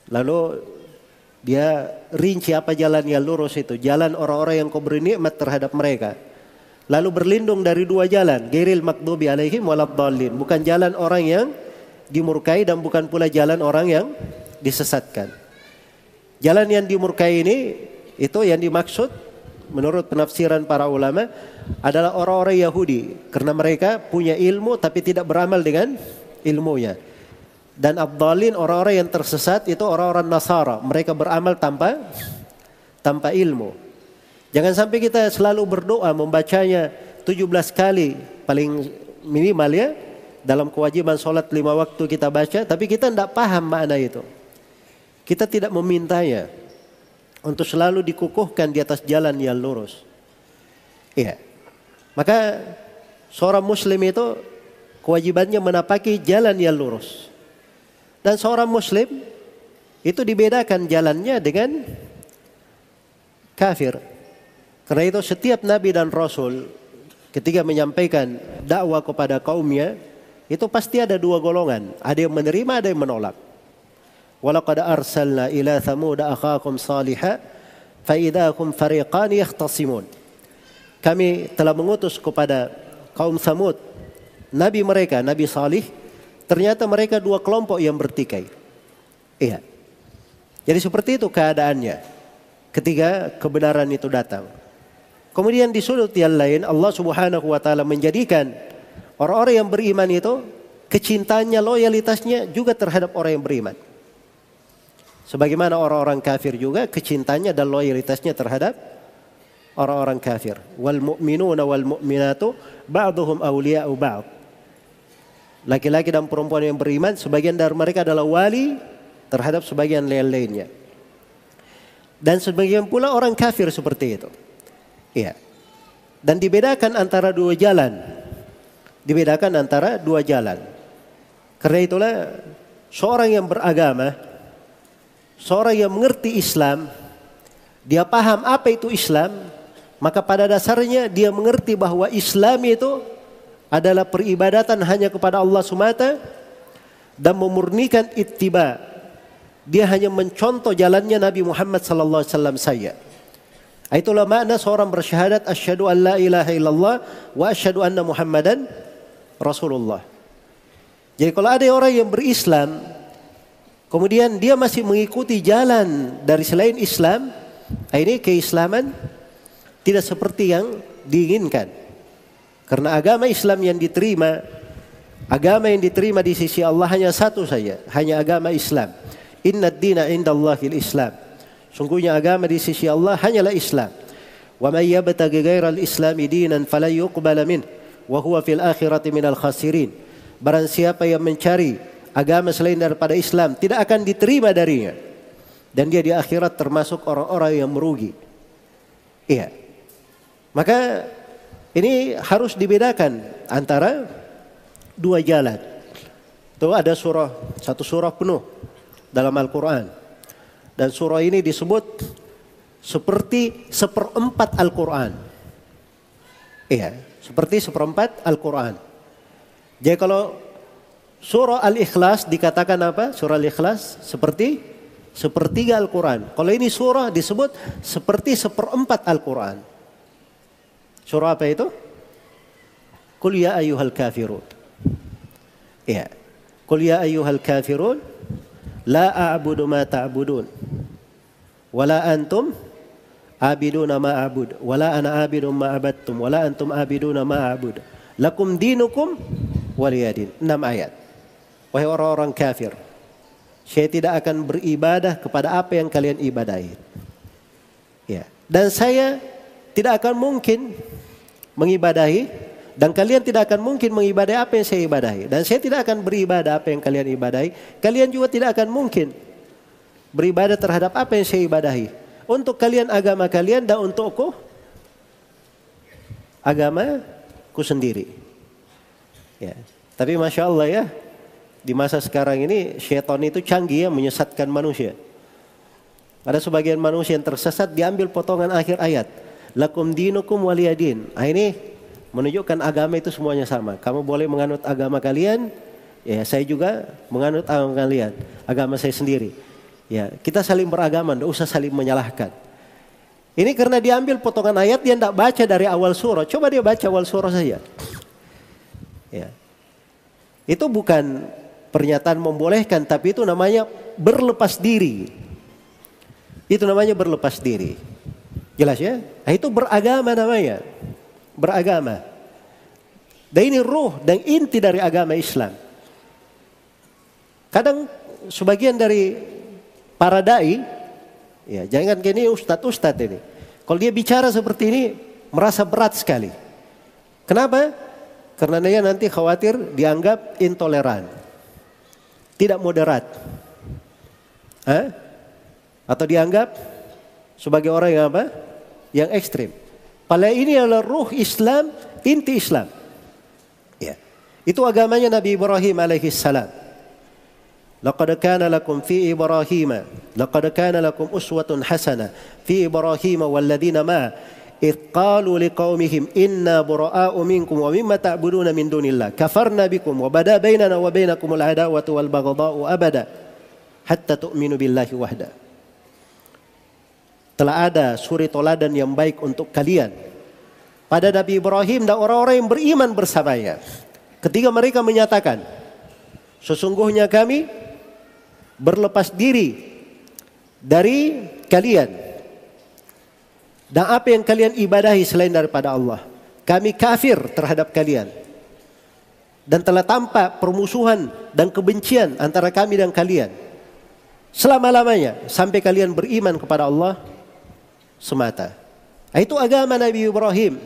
Lalu dia rinci apa jalan yang lurus itu? Jalan orang-orang yang kau beri nikmat terhadap mereka lalu berlindung dari dua jalan gairil makdubi alaihim waladdallin bukan jalan orang yang dimurkai dan bukan pula jalan orang yang disesatkan. Jalan yang dimurkai ini itu yang dimaksud menurut penafsiran para ulama adalah orang-orang Yahudi karena mereka punya ilmu tapi tidak beramal dengan ilmunya. Dan abdalin orang-orang yang tersesat itu orang-orang Nasara, mereka beramal tanpa tanpa ilmu. Jangan sampai kita selalu berdoa membacanya 17 kali paling minimal ya dalam kewajiban sholat lima waktu kita baca, tapi kita tidak paham makna itu. Kita tidak memintanya untuk selalu dikukuhkan di atas jalan yang lurus. Iya. Maka seorang muslim itu kewajibannya menapaki jalan yang lurus. Dan seorang muslim itu dibedakan jalannya dengan kafir. Karena itu setiap nabi dan rasul ketika menyampaikan dakwah kepada kaumnya, itu pasti ada dua golongan. Ada yang menerima, ada yang menolak. Walaqad arsalna ila thamud akhakum salihah fa idahum fariqan yahtasimun. Kami telah mengutus kepada kaum Samud nabi mereka, Nabi Salih, ternyata mereka dua kelompok yang bertikai. Iya. Jadi seperti itu keadaannya ketika kebenaran itu datang. Kemudian di sudut yang lain Allah Subhanahu wa taala menjadikan Orang-orang yang beriman itu kecintanya, loyalitasnya juga terhadap orang yang beriman. Sebagaimana orang-orang kafir juga kecintanya dan loyalitasnya terhadap orang-orang kafir. Wal mu'minuna wal mu'minatu ba'duhum awliya'u ba'd. Laki-laki dan perempuan yang beriman sebagian dari mereka adalah wali terhadap sebagian lain-lainnya. Dan sebagian pula orang kafir seperti itu. Iya. Dan dibedakan antara dua jalan dibedakan antara dua jalan. Karena itulah seorang yang beragama, seorang yang mengerti Islam, dia paham apa itu Islam, maka pada dasarnya dia mengerti bahwa Islam itu adalah peribadatan hanya kepada Allah semata dan memurnikan ittiba. Dia hanya mencontoh jalannya Nabi Muhammad sallallahu alaihi wasallam. Itulah makna seorang bersyahadat asyhadu an la ilaha illallah wa asyhadu anna Muhammadan Rasulullah. Jadi kalau ada orang yang berislam, kemudian dia masih mengikuti jalan dari selain Islam, ah, ini keislaman tidak seperti yang diinginkan. Karena agama Islam yang diterima, agama yang diterima di sisi Allah hanya satu saja, hanya agama Islam. Inna dina indallahil Islam. Sungguhnya agama di sisi Allah hanyalah Islam. Wa may yabtaghi ghairal islami dinan fala yuqbala minhu wa huwa fil akhirati minal khasirin. Barang siapa yang mencari agama selain daripada Islam tidak akan diterima darinya. Dan dia di akhirat termasuk orang-orang yang merugi. Iya. Maka ini harus dibedakan antara dua jalan. Itu ada surah, satu surah penuh dalam Al-Quran. Dan surah ini disebut seperti seperempat Al-Quran. Iya, seperti seperempat Al-Quran. Jadi kalau surah Al-Ikhlas dikatakan apa? Surah Al-Ikhlas seperti sepertiga Al-Quran. Kalau ini surah disebut seperti seperempat Al-Quran. Surah apa itu? Qul ya ayyuhal kafirun. Ya. Qul ya ayyuhal kafirun la a'budu ma ta'budun. Wala antum abiduna ma abud. Wala ana abidun ma abattum wala antum abiduna ma abud. Lakum dinukum waliyadin. Enam ayat. Wahai orang-orang kafir saya tidak akan beribadah kepada apa yang kalian ibadahi Dan saya tidak akan mungkin mengibadahi dan kalian tidak akan mungkin mengibadahi apa yang saya ibadahi. Dan saya tidak akan beribadah apa yang kalian ibadahi. Kalian juga tidak akan mungkin beribadah terhadap apa yang saya ibadahi. Untuk kalian agama kalian dan untukku agamaku sendiri. Ya. Tapi masya Allah ya di masa sekarang ini syaitan itu canggih ya menyesatkan manusia. Ada sebagian manusia yang tersesat diambil potongan akhir ayat. Lakum dinukum waliyadin. Nah ini menunjukkan agama itu semuanya sama. Kamu boleh menganut agama kalian, ya saya juga menganut agama kalian, agama saya sendiri. Ya, kita saling beragama, tidak usah saling menyalahkan. Ini karena diambil potongan ayat dia tidak baca dari awal surah. Coba dia baca awal surah saja. Ya. Itu bukan pernyataan membolehkan, tapi itu namanya berlepas diri. Itu namanya berlepas diri. Jelas ya? Nah, itu beragama namanya beragama. Dan ini ruh dan inti dari agama Islam. Kadang sebagian dari para dai, ya jangan gini ustadz-ustadz ini. Kalau dia bicara seperti ini merasa berat sekali. Kenapa? Karena dia nanti khawatir dianggap intoleran. Tidak moderat. Hah? Atau dianggap sebagai orang yang apa? Yang ekstrim. Padahal ini adalah ruh Islam, inti Islam. Ya. Itu agamanya Nabi Ibrahim alaihi salam. Laqad kana lakum fi Ibrahim laqad kana lakum uswatun hasanah fi Ibrahim walladzina ma إذ قالوا لقومهم إنا براء منكم ومما تعبدون من دون الله كفرنا بكم وبدا بيننا وبينكم العداوة والبغضاء أبدا حتى تؤمنوا بالله وحده telah ada suri toladan yang baik untuk kalian pada Nabi Ibrahim dan orang-orang yang beriman bersamanya. Ketika mereka menyatakan, sesungguhnya kami berlepas diri dari kalian dan apa yang kalian ibadahi selain daripada Allah. Kami kafir terhadap kalian. Dan telah tampak permusuhan dan kebencian antara kami dan kalian. Selama-lamanya sampai kalian beriman kepada Allah semata. Itu agama Nabi Ibrahim.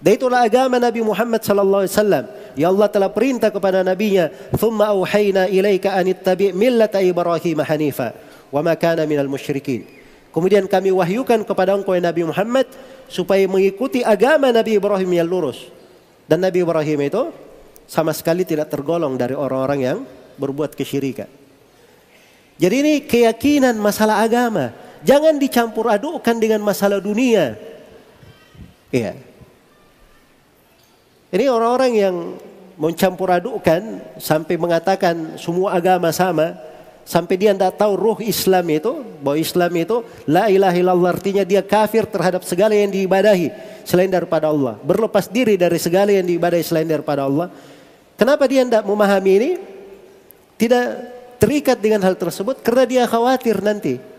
Dan itulah agama Nabi Muhammad sallallahu alaihi wasallam. Ya Allah telah perintah kepada nabinya, "Tsumma auhayna ilaika an ittabi' millata Ibrahim hanifa wa ma kana minal musyrikin." Kemudian kami wahyukan kepada engkau ya Nabi Muhammad supaya mengikuti agama Nabi Ibrahim yang lurus. Dan Nabi Ibrahim itu sama sekali tidak tergolong dari orang-orang yang berbuat kesyirikan. Jadi ini keyakinan masalah agama. Jangan dicampur adukkan dengan masalah dunia. Iya. Ini orang-orang yang mencampur adukkan sampai mengatakan semua agama sama, sampai dia tidak tahu ruh Islam itu, bahwa Islam itu la ilaha illallah artinya dia kafir terhadap segala yang diibadahi selain daripada Allah, berlepas diri dari segala yang diibadahi selain daripada Allah. Kenapa dia tidak memahami ini? Tidak terikat dengan hal tersebut karena dia khawatir nanti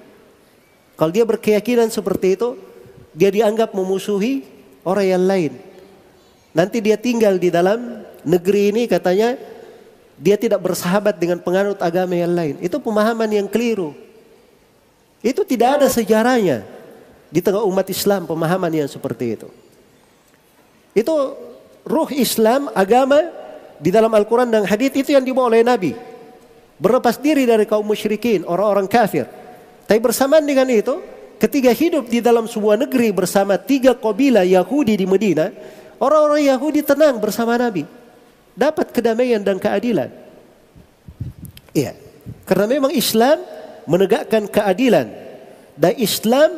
kalau dia berkeyakinan seperti itu, dia dianggap memusuhi orang yang lain. Nanti dia tinggal di dalam negeri ini katanya dia tidak bersahabat dengan penganut agama yang lain. Itu pemahaman yang keliru. Itu tidak ada sejarahnya di tengah umat Islam pemahaman yang seperti itu. Itu ruh Islam, agama di dalam Al-Quran dan hadis itu yang dibawa oleh Nabi. Berlepas diri dari kaum musyrikin, orang-orang kafir. Tapi bersamaan dengan itu, ketika hidup di dalam sebuah negeri bersama tiga kabilah Yahudi di Medina, orang-orang Yahudi tenang bersama Nabi. Dapat kedamaian dan keadilan. Iya. Karena memang Islam menegakkan keadilan. Dan Islam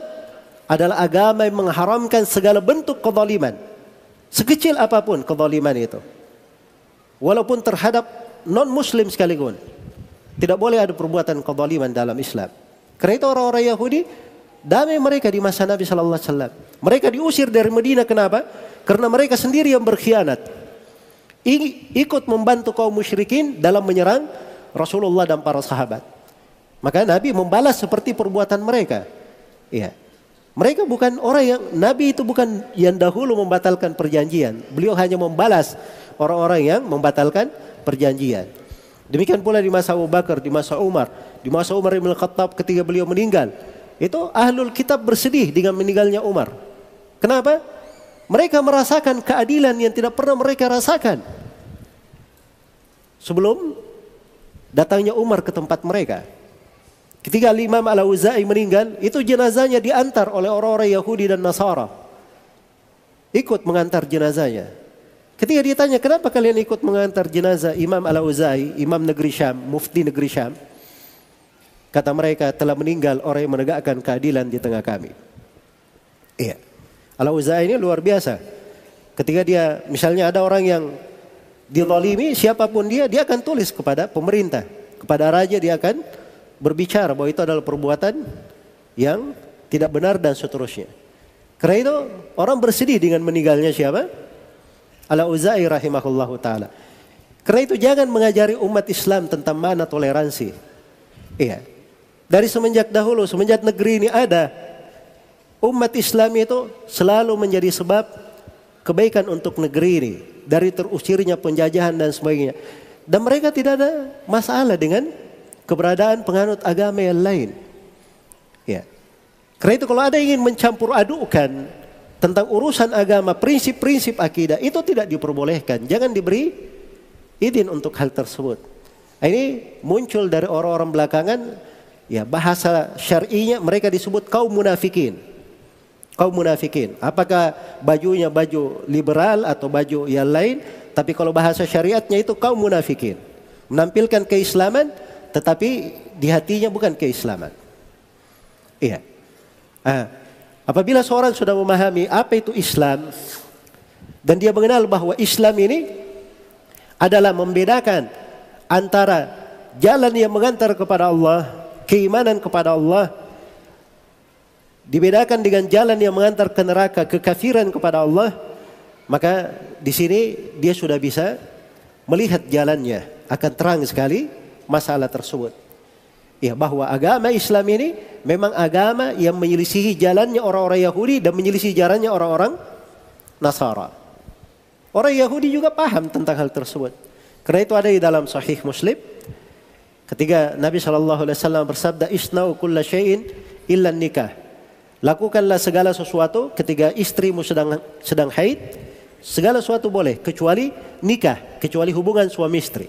adalah agama yang mengharamkan segala bentuk kezaliman. Sekecil apa pun kezaliman itu. Walaupun terhadap non-muslim sekalipun. Tidak boleh ada perbuatan kezaliman dalam Islam. Karena itu orang-orang Yahudi damai mereka di masa Nabi Sallallahu Alaihi Wasallam. Mereka diusir dari Medina kenapa? Karena mereka sendiri yang berkhianat. Ikut membantu kaum musyrikin dalam menyerang Rasulullah dan para sahabat. Maka Nabi membalas seperti perbuatan mereka. Iya. Mereka bukan orang yang Nabi itu bukan yang dahulu membatalkan perjanjian. Beliau hanya membalas orang-orang yang membatalkan perjanjian. Demikian pula di masa Abu Bakar, di masa Umar, di masa Umar bin Khattab ketika beliau meninggal. Itu ahlul kitab bersedih dengan meninggalnya Umar. Kenapa? Mereka merasakan keadilan yang tidak pernah mereka rasakan. Sebelum datangnya Umar ke tempat mereka. Ketika Imam Al-Auza'i meninggal, itu jenazahnya diantar oleh orang-orang Yahudi dan Nasara. Ikut mengantar jenazahnya. Ketika ditanya, kenapa kalian ikut mengantar jenazah Imam Al-Auza'i, Imam negeri Syam, mufti negeri Syam? Kata mereka, telah meninggal orang yang menegakkan keadilan di tengah kami. Iya. Al-Auza'i ini luar biasa. Ketika dia, misalnya ada orang yang dizalimi, siapa pun dia, dia akan tulis kepada pemerintah. Kepada raja dia akan berbicara bahwa itu adalah perbuatan yang tidak benar dan seterusnya. Karena itu orang bersedih dengan meninggalnya siapa? Al-Uzai rahimahullahu taala. Karena itu jangan mengajari umat Islam tentang mana toleransi. Iya. Dari semenjak dahulu, semenjak negeri ini ada, umat Islam itu selalu menjadi sebab kebaikan untuk negeri ini. Dari terusirnya penjajahan dan sebagainya. Dan mereka tidak ada masalah dengan keberadaan penganut agama yang lain. Ya. Karena itu kalau ada ingin mencampur adukan tentang urusan agama, prinsip-prinsip akidah itu tidak diperbolehkan. Jangan diberi izin untuk hal tersebut. Ini muncul dari orang-orang belakangan ya bahasa syar'inya mereka disebut kaum munafikin. Kaum munafikin. Apakah bajunya baju liberal atau baju yang lain? Tapi kalau bahasa syariatnya itu kaum munafikin. Menampilkan keislaman tetapi di hatinya bukan keislaman. Iya. Ah, apabila seorang sudah memahami apa itu Islam dan dia mengenal bahwa Islam ini adalah membedakan antara jalan yang mengantar kepada Allah, keimanan kepada Allah dibedakan dengan jalan yang mengantar ke neraka, kekafiran kepada Allah, maka di sini dia sudah bisa melihat jalannya akan terang sekali masalah tersebut. Ya, bahwa agama Islam ini memang agama yang menyelisihi jalannya orang-orang Yahudi dan menyelisihi jalannya orang-orang Nasara. Orang Yahudi juga paham tentang hal tersebut. Karena itu ada di dalam Sahih Muslim. Ketika Nabi Shallallahu Alaihi Wasallam bersabda, "Isnau kulla syai'in illa nikah." Lakukanlah segala sesuatu ketika istrimu sedang sedang haid, segala sesuatu boleh kecuali nikah, kecuali hubungan suami istri.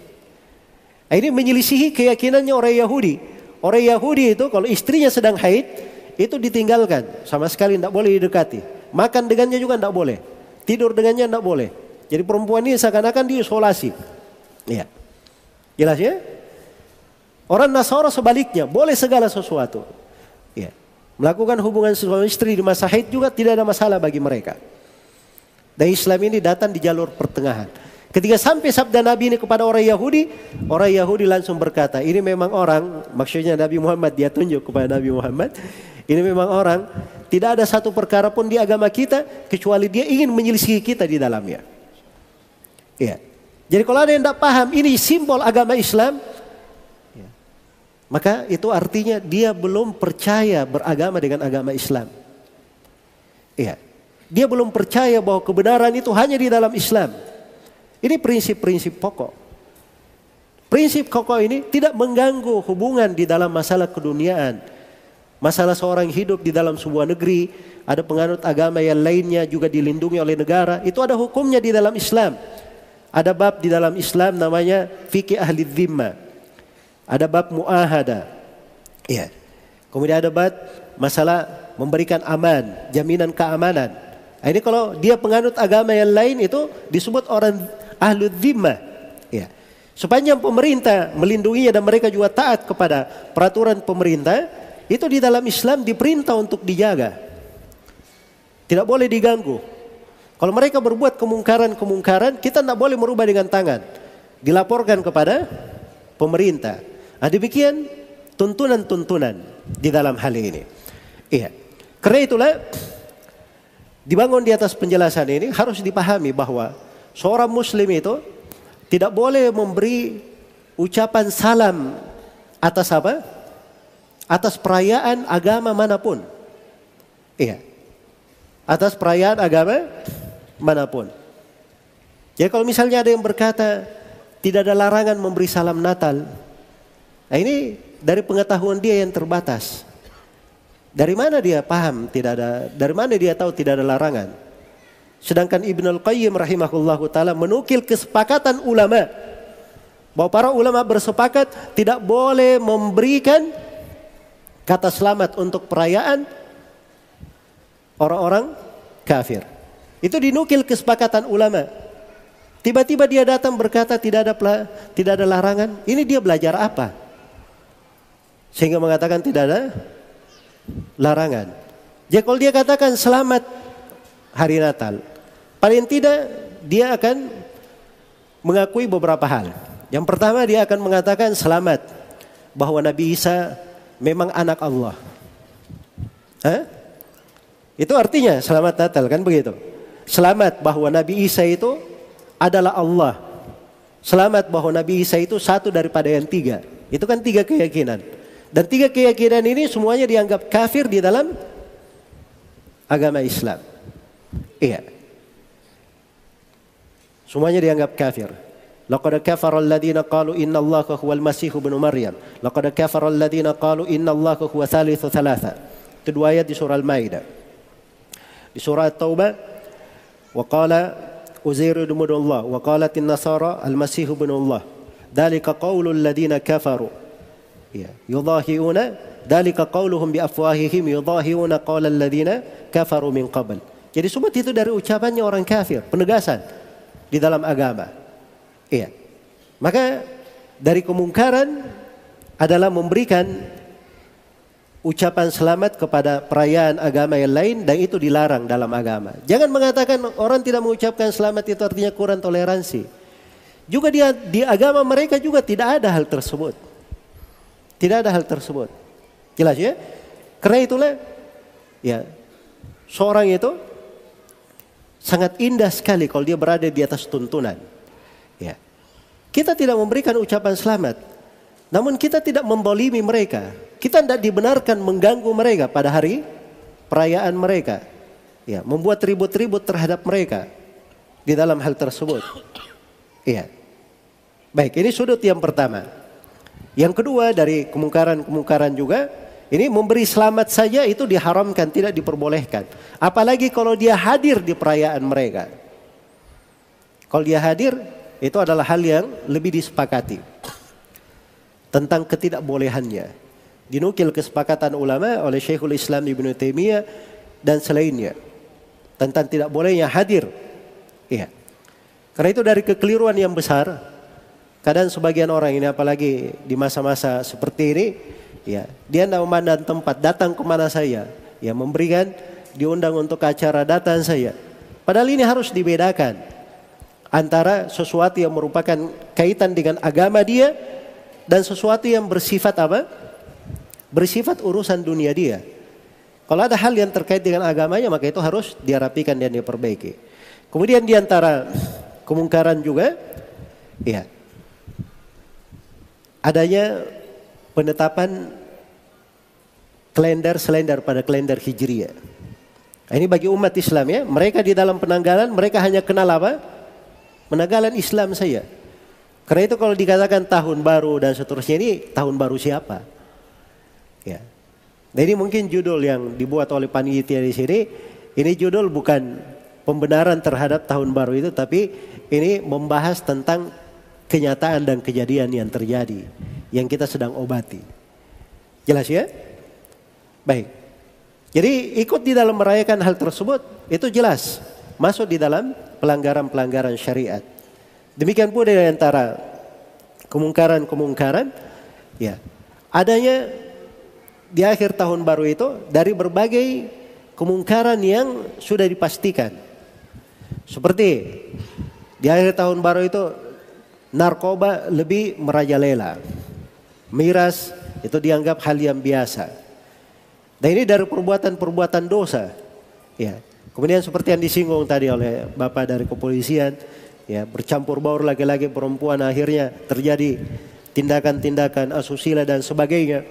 Ini menyelisihi keyakinannya orang Yahudi. Orang Yahudi itu kalau istrinya sedang haid, itu ditinggalkan. Sama sekali tidak boleh didekati. Makan dengannya juga tidak boleh. Tidur dengannya tidak boleh. Jadi perempuan ini seakan-akan diisolasi. Iya. Jelas ya? Orang Nasara sebaliknya, boleh segala sesuatu. Ya. Melakukan hubungan suami istri di masa haid juga tidak ada masalah bagi mereka. Dan Islam ini datang di jalur pertengahan. Ketika sampai sabda Nabi ini kepada orang Yahudi, orang Yahudi langsung berkata, ini memang orang, maksudnya Nabi Muhammad, dia tunjuk kepada Nabi Muhammad, ini memang orang, tidak ada satu perkara pun di agama kita, kecuali dia ingin menyelisihi kita di dalamnya. Ya. Jadi kalau ada yang tidak paham, ini simbol agama Islam. Maka itu artinya dia belum percaya beragama dengan agama Islam. Iya. Dia belum percaya bahwa kebenaran itu hanya di dalam Islam. Ini prinsip-prinsip pokok. Prinsip pokok ini tidak mengganggu hubungan di dalam masalah keduniaan. Masalah seorang hidup di dalam sebuah negeri, ada penganut agama yang lainnya juga dilindungi oleh negara, itu ada hukumnya di dalam Islam. Ada bab di dalam Islam namanya fikih ahli dhimma. Ada bab muahada. Ya. Kemudian ada bab masalah memberikan aman, jaminan keamanan. Nah, ini kalau dia penganut agama yang lain itu disebut orang ahlu dhimma. Ya. Sepanjang pemerintah melindunginya dan mereka juga taat kepada peraturan pemerintah, itu di dalam Islam diperintah untuk dijaga. Tidak boleh diganggu. Kalau mereka berbuat kemungkaran-kemungkaran, kita tidak boleh merubah dengan tangan. Dilaporkan kepada pemerintah. Nah, demikian tuntunan-tuntunan di dalam hal ini. Iya. Karena itulah dibangun di atas penjelasan ini harus dipahami bahwa Seorang muslim itu tidak boleh memberi ucapan salam atas apa? Atas perayaan agama mana pun. Iya. Atas perayaan agama mana pun. Jadi kalau misalnya ada yang berkata tidak ada larangan memberi salam Natal. Nah ini dari pengetahuan dia yang terbatas. Dari mana dia paham tidak ada dari mana dia tahu tidak ada larangan? Sedangkan Ibnu Al-Qayyim rahimahullahu taala menukil kesepakatan ulama bahwa para ulama bersepakat tidak boleh memberikan kata selamat untuk perayaan orang-orang kafir. Itu dinukil kesepakatan ulama. Tiba-tiba dia datang berkata tidak ada tidak ada larangan. Ini dia belajar apa? Sehingga mengatakan tidak ada larangan. Jadi kalau dia katakan selamat hari Natal, paling tidak dia akan mengakui beberapa hal. Yang pertama dia akan mengatakan selamat bahwa Nabi Isa memang anak Allah. Hah? Itu artinya selamat Natal kan begitu. Selamat bahwa Nabi Isa itu adalah Allah. Selamat bahwa Nabi Isa itu satu daripada yang tiga. Itu kan tiga keyakinan. Dan tiga keyakinan ini semuanya dianggap kafir di dalam agama Islam. Iya. Semuanya dianggap kafir. Laqad kafara alladziina qalu inna Allaha huwal Masih ibnu Maryam. Laqad kafara alladziina qalu inna Allaha huwa thalithu thalatha. Itu dua ayat di surah Al-Maidah. Di surah At-Taubah wa qala Uzair ibn Allah wa qalat an-nasara al-Masih ibn Allah. Dalika qaulul ladziina kafaru. Ya, yudahiuna dalika qauluhum bi afwahihim yudahiuna qala alladziina kafaru min qabl. Jadi sumat itu dari ucapannya orang kafir, penegasan di dalam agama. Iya. Maka dari kemungkaran adalah memberikan ucapan selamat kepada perayaan agama yang lain dan itu dilarang dalam agama. Jangan mengatakan orang tidak mengucapkan selamat itu artinya kurang toleransi. Juga di, di agama mereka juga tidak ada hal tersebut. Tidak ada hal tersebut. Jelas ya? Karena itulah ya seorang itu sangat indah sekali kalau dia berada di atas tuntunan. Ya. Kita tidak memberikan ucapan selamat. Namun kita tidak membolimi mereka. Kita tidak dibenarkan mengganggu mereka pada hari perayaan mereka. Ya, membuat ribut-ribut terhadap mereka di dalam hal tersebut. Iya. Baik, ini sudut yang pertama. Yang kedua dari kemungkaran-kemungkaran juga, ini memberi selamat saja itu diharamkan, tidak diperbolehkan. Apalagi kalau dia hadir di perayaan mereka. Kalau dia hadir, itu adalah hal yang lebih disepakati tentang ketidakbolehannya. Dinukil kesepakatan ulama oleh Syekhul Islam Ibn Taimiyah dan selainnya tentang tidak bolehnya hadir. Iya. Karena itu dari kekeliruan yang besar, kadang sebagian orang ini apalagi di masa-masa seperti ini, ya dia tidak memandang tempat datang ke mana saya, ya memberikan diundang untuk acara datang saya. Padahal ini harus dibedakan antara sesuatu yang merupakan kaitan dengan agama dia dan sesuatu yang bersifat apa? Bersifat urusan dunia dia. Kalau ada hal yang terkait dengan agamanya maka itu harus dirapikan dan diperbaiki. Kemudian di antara kemungkaran juga ya adanya penetapan kalender selain daripada kalender Hijriah. Nah, ini bagi umat Islam ya, mereka di dalam penanggalan mereka hanya kenal apa? Menanggalan Islam saya. Karena itu kalau dikatakan tahun baru dan seterusnya ini tahun baru siapa? Ya. Nah ini mungkin judul yang dibuat oleh panitia di sini. Ini judul bukan pembenaran terhadap tahun baru itu, tapi ini membahas tentang kenyataan dan kejadian yang terjadi yang kita sedang obati. Jelas ya? Baik. Jadi ikut di dalam merayakan hal tersebut itu jelas masuk di dalam pelanggaran-pelanggaran syariat. Demikian pula di antara kemungkaran-kemungkaran ya adanya di akhir tahun baru itu dari berbagai kemungkaran yang sudah dipastikan. Seperti di akhir tahun baru itu narkoba lebih merajalela. Miras itu dianggap hal yang biasa. Dan ini dari perbuatan-perbuatan dosa. Ya, Kemudian seperti yang disinggung tadi oleh Bapak dari kepolisian, ya bercampur baur laki-laki perempuan akhirnya terjadi tindakan-tindakan asusila dan sebagainya.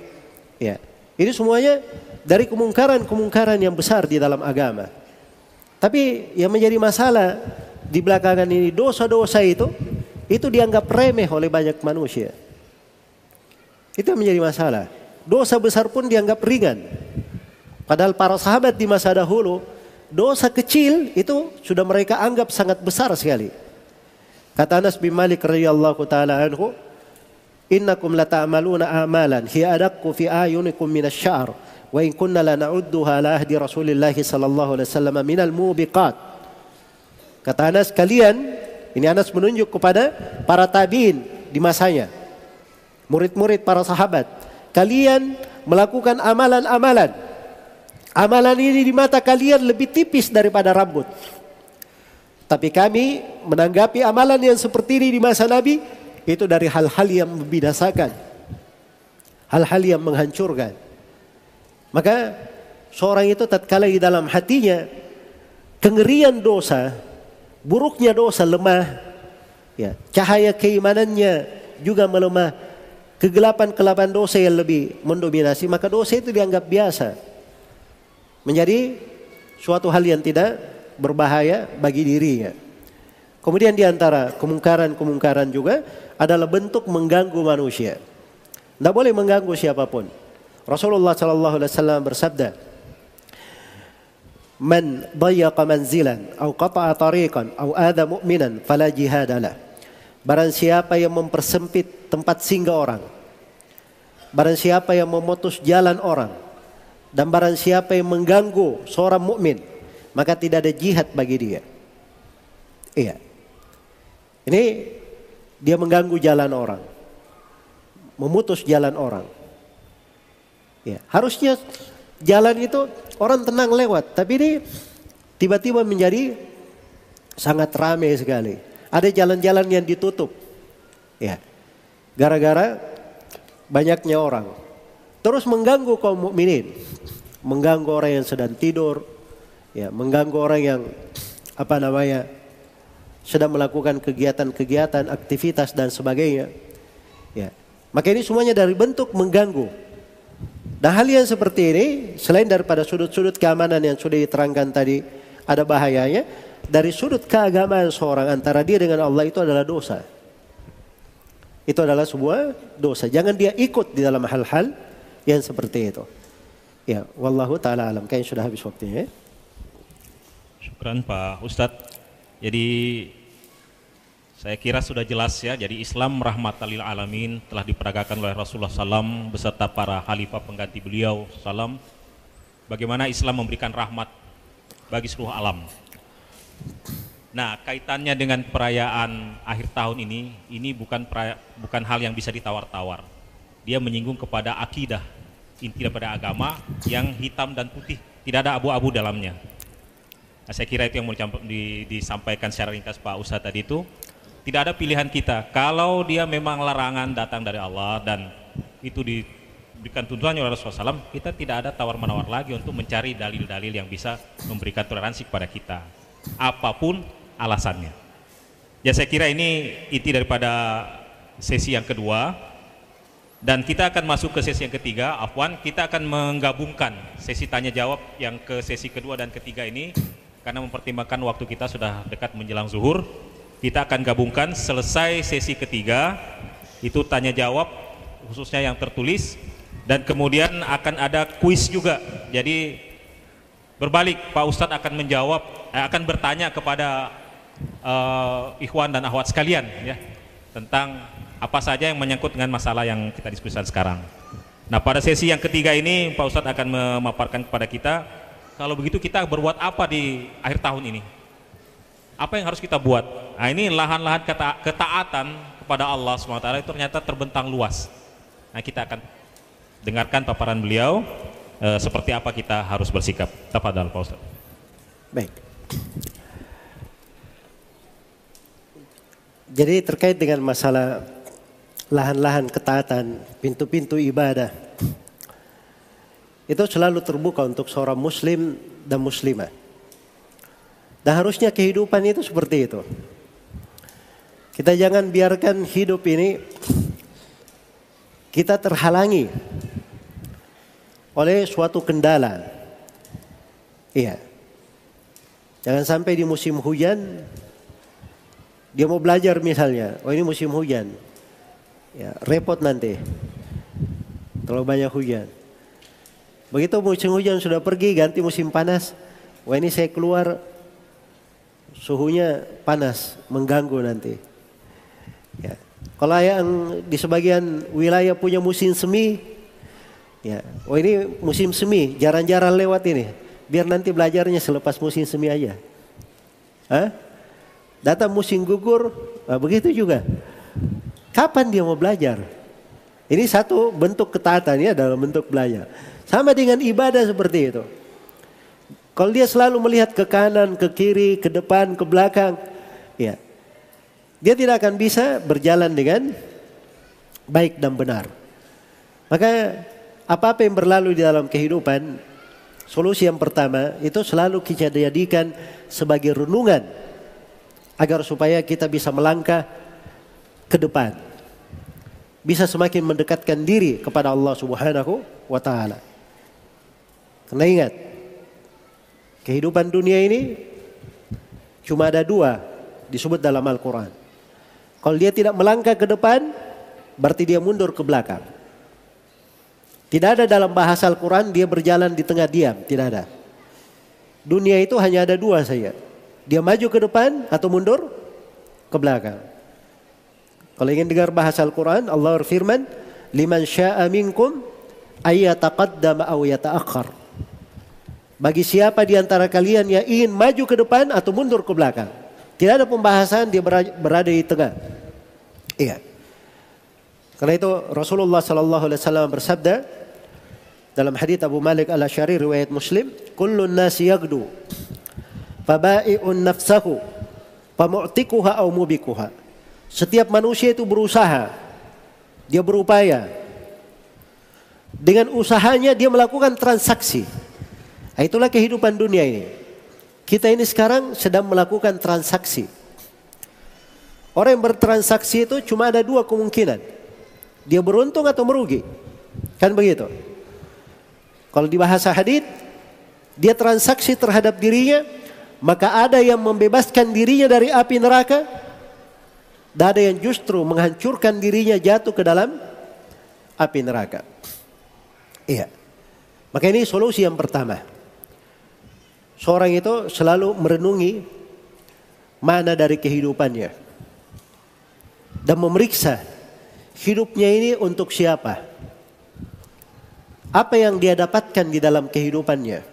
Ya, ini semuanya dari kemungkaran-kemungkaran yang besar di dalam agama. Tapi yang menjadi masalah di belakangan ini dosa-dosa itu itu dianggap remeh oleh banyak manusia. Itu yang menjadi masalah. Dosa besar pun dianggap ringan. Padahal para sahabat di masa dahulu dosa kecil itu sudah mereka anggap sangat besar sekali. Kata Anas bin Malik radhiyallahu taala anhu, "Innakum lata'maluna amalan hiya adaqqu fi ayunikum minasy-sya'r wa in kunna la na'udduha la ahdi Rasulillah sallallahu alaihi wasallam minal mubiqat." Kata Anas, kalian ini Anas menunjuk kepada para tabiin di masanya. Murid-murid para sahabat. Kalian melakukan amalan-amalan Amalan ini di mata kalian lebih tipis daripada rambut. Tapi kami menanggapi amalan yang seperti ini di masa Nabi itu dari hal-hal yang membinasakan. Hal-hal yang menghancurkan. Maka seorang itu tatkala di dalam hatinya kengerian dosa, buruknya dosa lemah, ya, cahaya keimanannya juga melemah, kegelapan-kegelapan dosa yang lebih mendominasi, maka dosa itu dianggap biasa menjadi suatu hal yang tidak berbahaya bagi dirinya. Kemudian di antara kemungkaran-kemungkaran juga adalah bentuk mengganggu manusia. Tidak boleh mengganggu siapa pun. Rasulullah sallallahu alaihi wasallam bersabda, "Man dayyaqa manzilan aw qata'a tariqan aw adha mu'minan fala jihadalah." Barang siapa yang mempersempit tempat singgah orang, barang siapa yang memutus jalan orang, dan barang siapa yang mengganggu seorang mukmin, maka tidak ada jihad bagi dia. Iya. Ini dia mengganggu jalan orang. Memutus jalan orang. Ya, harusnya jalan itu orang tenang lewat, tapi ini tiba-tiba menjadi sangat ramai sekali. Ada jalan-jalan yang ditutup. Ya. Gara-gara banyaknya orang. Terus mengganggu kaum mukminin mengganggu orang yang sedang tidur, ya, mengganggu orang yang apa namanya sedang melakukan kegiatan-kegiatan, aktivitas dan sebagainya. Ya. Maka ini semuanya dari bentuk mengganggu. Nah hal yang seperti ini selain daripada sudut-sudut keamanan yang sudah diterangkan tadi ada bahayanya dari sudut keagamaan seorang antara dia dengan Allah itu adalah dosa. Itu adalah sebuah dosa. Jangan dia ikut di dalam hal-hal yang seperti itu. Ya, wallahu taala alam. Kayaknya sudah habis waktunya ya. Syukran Pak Ustadz. Jadi saya kira sudah jelas ya. Jadi Islam rahmatan lil alamin telah diperagakan oleh Rasulullah SAW beserta para khalifah pengganti beliau salam. Bagaimana Islam memberikan rahmat bagi seluruh alam. Nah, kaitannya dengan perayaan akhir tahun ini, ini bukan peraya, bukan hal yang bisa ditawar-tawar. Dia menyinggung kepada akidah inti daripada agama yang hitam dan putih, tidak ada abu-abu dalamnya. Nah, saya kira itu yang mau di, disampaikan secara ringkas Pak Ustadz tadi itu. Tidak ada pilihan kita. Kalau dia memang larangan datang dari Allah dan itu diberikan tuntutannya oleh Rasulullah SAW, kita tidak ada tawar-menawar lagi untuk mencari dalil-dalil yang bisa memberikan toleransi kepada kita. Apa pun alasannya. Ya saya kira ini inti daripada sesi yang kedua dan kita akan masuk ke sesi yang ketiga, Afwan, kita akan menggabungkan sesi tanya jawab yang ke sesi kedua dan ketiga ini karena mempertimbangkan waktu kita sudah dekat menjelang zuhur. Kita akan gabungkan selesai sesi ketiga itu tanya jawab khususnya yang tertulis dan kemudian akan ada kuis juga. Jadi berbalik Pak Ustadz akan menjawab eh, akan bertanya kepada uh, ikhwan dan akhwat sekalian ya tentang apa saja yang menyangkut dengan masalah yang kita diskusikan sekarang. Nah pada sesi yang ketiga ini Pak Ustadz akan memaparkan kepada kita kalau begitu kita berbuat apa di akhir tahun ini? Apa yang harus kita buat? Nah ini lahan-lahan keta ketaatan kepada Allah SWT itu ternyata terbentang luas. Nah kita akan dengarkan paparan beliau e, seperti apa kita harus bersikap. Tafadhal Pak Ustadz. Baik. Jadi terkait dengan masalah lahan-lahan ketaatan, pintu-pintu ibadah. Itu selalu terbuka untuk seorang muslim dan muslimah. Dan harusnya kehidupan itu seperti itu. Kita jangan biarkan hidup ini kita terhalangi oleh suatu kendala. Iya. Jangan sampai di musim hujan dia mau belajar misalnya, oh ini musim hujan. Ya, repot nanti. Terlalu banyak hujan. Begitu musim hujan sudah pergi, ganti musim panas. Wah ini saya keluar suhunya panas, mengganggu nanti. Ya. Kalau yang di sebagian wilayah punya musim semi, ya, oh ini musim semi, jarang-jarang lewat ini. Biar nanti belajarnya selepas musim semi aja. Hah? Datang musim gugur, nah begitu juga. Kapan dia mau belajar? Ini satu bentuk ketaatan ya dalam bentuk belajar. Sama dengan ibadah seperti itu. Kalau dia selalu melihat ke kanan, ke kiri, ke depan, ke belakang, ya, dia tidak akan bisa berjalan dengan baik dan benar. Maka apa-apa yang berlalu di dalam kehidupan, solusi yang pertama itu selalu kita jadikan sebagai renungan agar supaya kita bisa melangkah ke depan. Bisa semakin mendekatkan diri kepada Allah Subhanahu wa taala. Karena ingat, kehidupan dunia ini cuma ada dua disebut dalam Al-Quran. Kalau dia tidak melangkah ke depan, berarti dia mundur ke belakang. Tidak ada dalam bahasa Al-Quran dia berjalan di tengah diam, tidak ada. Dunia itu hanya ada dua saja. Dia maju ke depan atau mundur ke belakang. Kalau ingin dengar bahasa Al-Quran, Allah berfirman, "Liman syaa minkum ayyataqaddama aw yata'akhkhar." Bagi siapa di antara kalian yang ingin maju ke depan atau mundur ke belakang. Tidak ada pembahasan dia berada di tengah. Iya. Karena itu Rasulullah sallallahu alaihi wasallam bersabda dalam hadis Abu Malik Al-Asy'ari riwayat Muslim, "Kullun nasi yagdu fabai'un nafsahu famu'tikuha aw mubikuha." Setiap manusia itu berusaha, dia berupaya. Dengan usahanya dia melakukan transaksi. Nah, itulah kehidupan dunia ini. Kita ini sekarang sedang melakukan transaksi. Orang yang bertransaksi itu cuma ada dua kemungkinan. Dia beruntung atau merugi. Kan begitu. Kalau di bahasa hadith, dia transaksi terhadap dirinya, maka ada yang membebaskan dirinya dari api neraka, dan ada yang justru menghancurkan dirinya jatuh ke dalam api neraka. Iya. Maka ini solusi yang pertama. Seorang itu selalu merenungi mana dari kehidupannya dan memeriksa hidupnya ini untuk siapa. Apa yang dia dapatkan di dalam kehidupannya.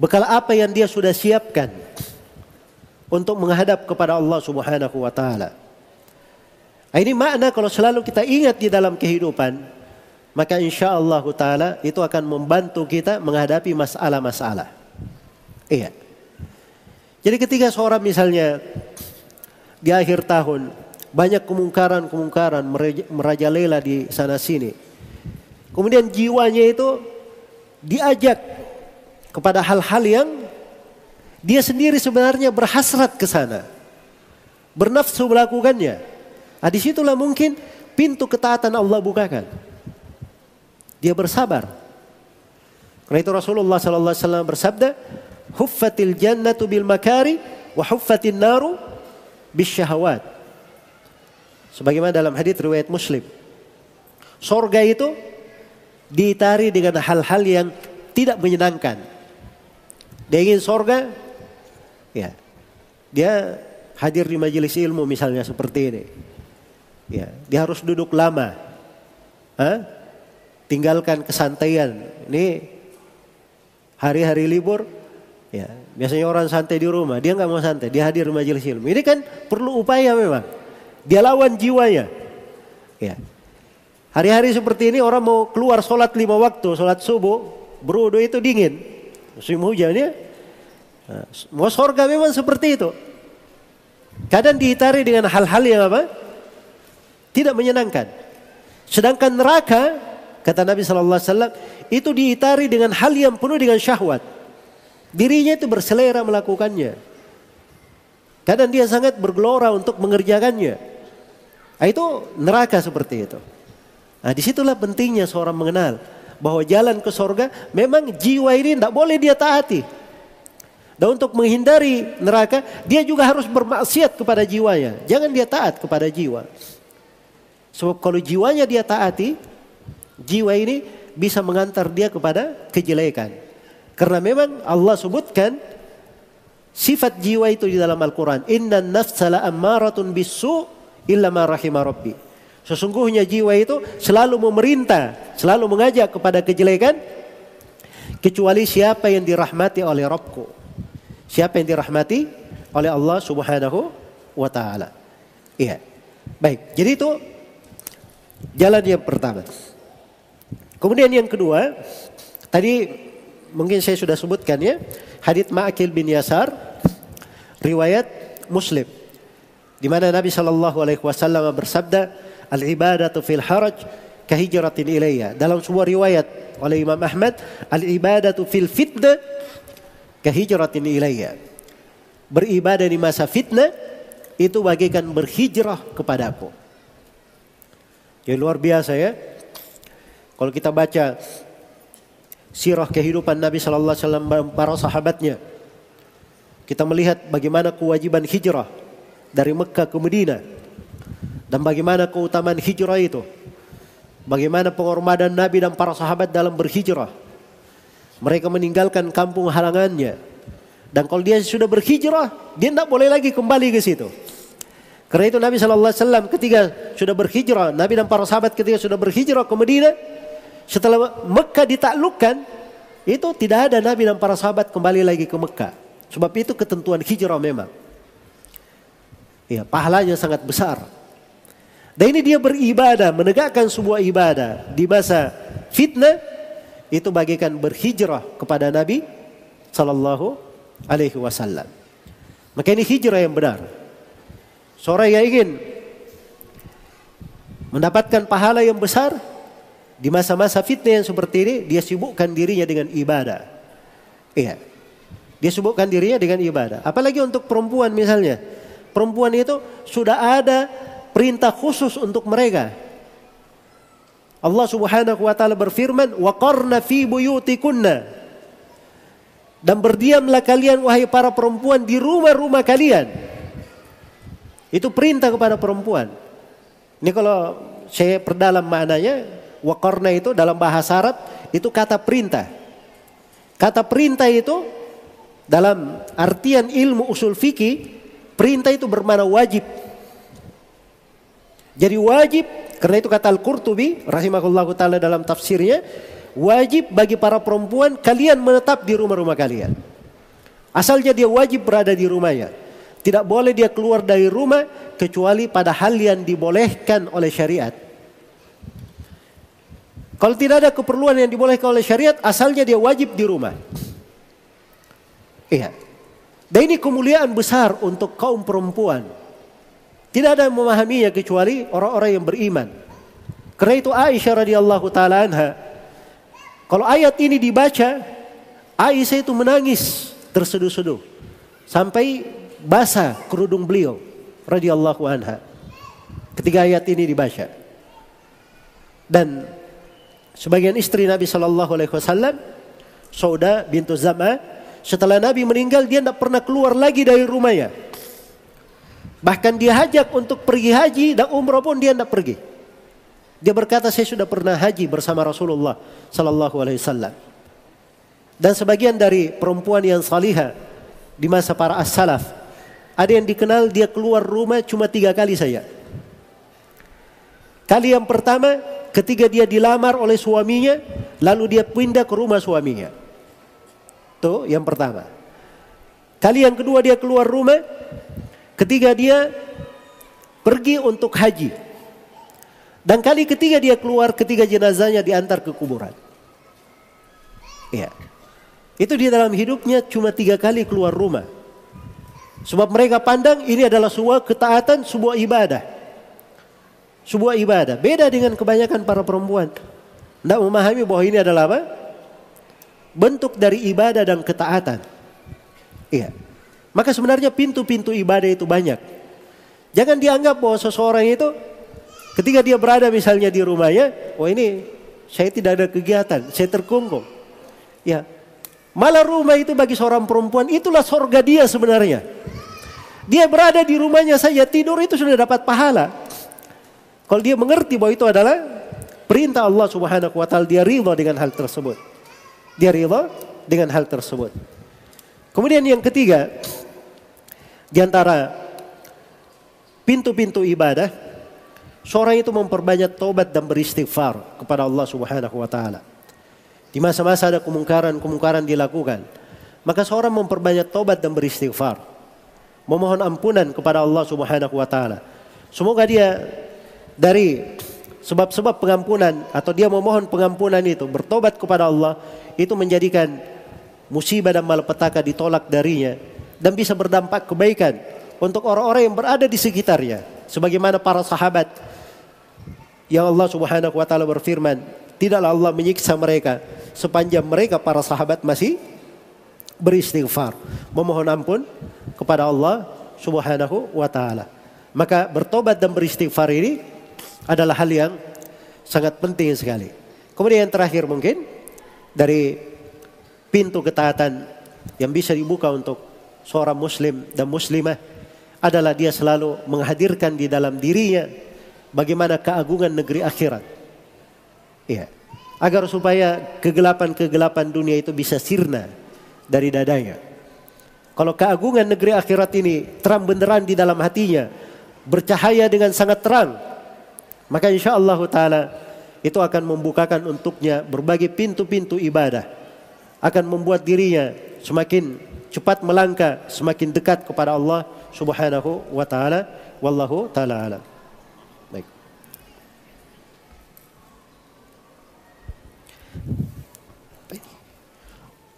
Bekal apa yang dia sudah siapkan untuk menghadap kepada Allah Subhanahu wa taala. Nah, ini makna kalau selalu kita ingat di dalam kehidupan, maka insya Allah taala itu akan membantu kita menghadapi masalah-masalah. Iya. Jadi ketika seorang misalnya di akhir tahun banyak kemungkaran-kemungkaran merajalela di sana sini. Kemudian jiwanya itu diajak kepada hal-hal yang dia sendiri sebenarnya berhasrat ke sana. Bernafsu melakukannya. Nah, di situlah mungkin pintu ketaatan Allah bukakan. Dia bersabar. Karena itu Rasulullah SAW bersabda, huffatil jannatu bil makari wa huffatin naru bis syahawat. Sebagaimana dalam hadis riwayat Muslim. Sorga itu ditari dengan hal-hal yang tidak menyenangkan. Dia ingin sorga, ya, dia hadir di majelis ilmu misalnya seperti ini. Ya, dia harus duduk lama. Hah? Tinggalkan kesantaian. Ini hari-hari libur Ya, biasanya orang santai di rumah, dia nggak mau santai, dia hadir di majelis ilmu. Ini kan perlu upaya memang. Dia lawan jiwanya. Ya. Hari-hari seperti ini orang mau keluar sholat lima waktu, sholat subuh, berudu itu dingin. Musim hujan ya. Nah, mau sorga memang seperti itu. Kadang dihitari dengan hal-hal yang apa? Tidak menyenangkan. Sedangkan neraka, kata Nabi Wasallam, itu dihitari dengan hal yang penuh dengan syahwat. Dirinya itu berselera melakukannya. Kadang dia sangat bergelora untuk mengerjakannya. Nah, itu neraka seperti itu. Nah di situlah pentingnya seorang mengenal bahwa jalan ke sorga memang jiwa ini tidak boleh dia taati. Dan untuk menghindari neraka dia juga harus bermaksiat kepada jiwanya. Jangan dia taat kepada jiwa. Sebab kalau jiwanya dia taati, jiwa ini bisa mengantar dia kepada kejelekan. Karena memang Allah sebutkan sifat jiwa itu di dalam Al-Quran. Inna nafsa la ammaratun bisu illa ma rahima rabbi. Sesungguhnya jiwa itu selalu memerintah, selalu mengajak kepada kejelekan kecuali siapa yang dirahmati oleh Rabbku. Siapa yang dirahmati oleh Allah Subhanahu wa taala. Iya. Baik, jadi itu jalan yang pertama. Kemudian yang kedua, tadi mungkin saya sudah sebutkan ya, hadits Ma'akil bin Yasar riwayat Muslim di mana Nabi Shallallahu alaihi wasallam bersabda, "Al-ibadatu fil haraj kahijratin ilayya." Dalam sebuah riwayat oleh Imam Ahmad, "Al-ibadatu fil fitnah kahijratin ilayya." Beribadah di masa fitnah itu bagikan berhijrah kepadaku. Ya luar biasa ya. Kalau kita baca sirah kehidupan Nabi sallallahu alaihi wasallam para sahabatnya, kita melihat bagaimana kewajiban hijrah dari Mekah ke Madinah dan bagaimana keutamaan hijrah itu. Bagaimana penghormatan Nabi dan para sahabat dalam berhijrah. Mereka meninggalkan kampung halangannya. Dan kalau dia sudah berhijrah, dia tidak boleh lagi kembali ke situ. Karena itu Nabi Shallallahu Alaihi Wasallam ketika sudah berhijrah, Nabi dan para sahabat ketika sudah berhijrah ke Madinah, setelah Mekah ditaklukkan, itu tidak ada Nabi dan para sahabat kembali lagi ke Mekah. Sebab itu ketentuan hijrah memang. Ya, pahalanya sangat besar. Dan ini dia beribadah, menegakkan sebuah ibadah di masa fitnah itu bagikan berhijrah kepada Nabi sallallahu alaihi wasallam. Maka ini hijrah yang benar. Seorang yang ingin mendapatkan pahala yang besar di masa-masa fitnah yang seperti ini, dia sibukkan dirinya dengan ibadah. Iya. Dia sibukkan dirinya dengan ibadah. Apalagi untuk perempuan misalnya. Perempuan itu sudah ada perintah khusus untuk mereka. Allah Subhanahu wa taala berfirman, "Wa qarna fi buyutikunna." Dan berdiamlah kalian wahai para perempuan di rumah-rumah kalian. Itu perintah kepada perempuan. Ini kalau saya perdalam maknanya, waqarna itu dalam bahasa Arab itu kata perintah. Kata perintah itu dalam artian ilmu usul fikih, perintah itu bermakna wajib. Jadi wajib, karena itu kata Al-Qurtubi rahimahullah taala dalam tafsirnya, wajib bagi para perempuan kalian menetap di rumah-rumah kalian. Asalnya dia wajib berada di rumahnya. Tidak boleh dia keluar dari rumah kecuali pada hal yang dibolehkan oleh syariat. Kalau tidak ada keperluan yang dibolehkan oleh syariat, asalnya dia wajib di rumah. Iya. Dan ini kemuliaan besar untuk kaum perempuan. Tidak ada yang memahaminya kecuali orang-orang yang beriman. Karena itu Aisyah radhiyallahu taala anha kalau ayat ini dibaca Aisyah itu menangis terseduh-seduh sampai basah kerudung beliau radhiyallahu anha ketika ayat ini dibaca. Dan sebagian istri Nabi sallallahu alaihi wasallam Sauda bintu Zama setelah Nabi meninggal dia tidak pernah keluar lagi dari rumahnya. Bahkan dia hajak untuk pergi haji dan umrah pun dia tidak pergi. Dia berkata saya sudah pernah haji bersama Rasulullah sallallahu alaihi wasallam. Dan sebagian dari perempuan yang salihah di masa para as-salaf ada yang dikenal dia keluar rumah cuma tiga kali saja. Kali yang pertama ketika dia dilamar oleh suaminya lalu dia pindah ke rumah suaminya. Tuh yang pertama. Kali yang kedua dia keluar rumah Ketika dia pergi untuk haji. Dan kali ketiga dia keluar ketika jenazahnya diantar ke kuburan. Iya. Itu dia dalam hidupnya cuma tiga kali keluar rumah. Sebab mereka pandang ini adalah sebuah ketaatan, sebuah ibadah. Sebuah ibadah. Beda dengan kebanyakan para perempuan. Tidak memahami bahwa ini adalah apa? Bentuk dari ibadah dan ketaatan. Iya. Maka sebenarnya pintu-pintu ibadah itu banyak. Jangan dianggap bahwa seseorang itu ketika dia berada misalnya di rumahnya, oh ini saya tidak ada kegiatan, saya terkungkung. Ya, malah rumah itu bagi seorang perempuan itulah sorga dia sebenarnya. Dia berada di rumahnya saja tidur itu sudah dapat pahala. Kalau dia mengerti bahwa itu adalah perintah Allah Subhanahu wa taala, dia ridha dengan hal tersebut. Dia ridha dengan hal tersebut. Kemudian yang ketiga, di antara pintu-pintu ibadah, seorang itu memperbanyak tobat dan beristighfar kepada Allah Subhanahu wa taala. Di masa-masa ada kemungkaran-kemungkaran dilakukan, maka seorang memperbanyak tobat dan beristighfar. Memohon ampunan kepada Allah Subhanahu wa taala. Semoga dia dari sebab-sebab pengampunan atau dia memohon pengampunan itu bertobat kepada Allah itu menjadikan musibah dan malapetaka ditolak darinya dan bisa berdampak kebaikan untuk orang-orang yang berada di sekitarnya sebagaimana para sahabat yang Allah Subhanahu wa taala berfirman tidaklah Allah menyiksa mereka sepanjang mereka para sahabat masih beristighfar memohon ampun kepada Allah Subhanahu wa taala. Maka bertobat dan beristighfar ini adalah hal yang sangat penting sekali kemudian yang terakhir mungkin dari pintu ketaatan yang bisa dibuka untuk seorang muslim dan muslimah adalah dia selalu menghadirkan di dalam dirinya bagaimana keagungan negeri akhirat. Iya. Agar supaya kegelapan-kegelapan dunia itu bisa sirna dari dadanya. Kalau keagungan negeri akhirat ini terang benderang di dalam hatinya, bercahaya dengan sangat terang, maka insya Allah taala itu akan membukakan untuknya berbagai pintu-pintu ibadah, akan membuat dirinya semakin cepat melangkah, semakin dekat kepada Allah Subhanahu wa taala. Wallahu taala alam. Baik.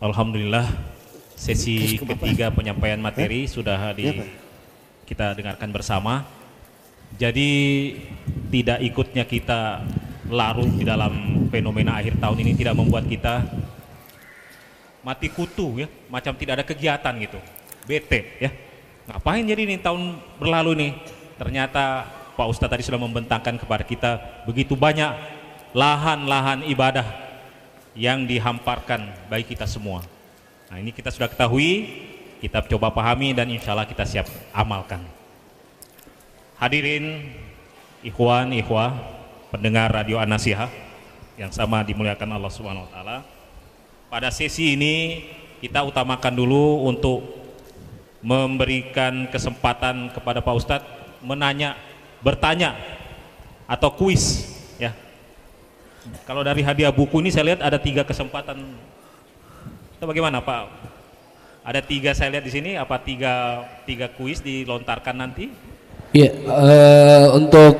Alhamdulillah sesi ketiga penyampaian materi sudah di kita dengarkan bersama. Jadi tidak ikutnya kita larut di dalam fenomena akhir tahun ini tidak membuat kita mati kutu ya, macam tidak ada kegiatan gitu. Bete ya. Ngapain jadi ini tahun berlalu nih? Ternyata Pak Ustadz tadi sudah membentangkan kepada kita begitu banyak lahan-lahan ibadah yang dihamparkan bagi kita semua. Nah ini kita sudah ketahui, kita coba pahami dan insya Allah kita siap amalkan. Hadirin ikhwan, ikhwah, pendengar Radio Anasihah yang sama dimuliakan Allah Subhanahu wa taala. Pada sesi ini kita utamakan dulu untuk memberikan kesempatan kepada Pak Ustadz menanya, bertanya atau kuis ya. Kalau dari hadiah buku ini saya lihat ada tiga kesempatan. Itu bagaimana Pak? Ada tiga saya lihat di sini apa tiga tiga kuis dilontarkan nanti? Iya, uh, untuk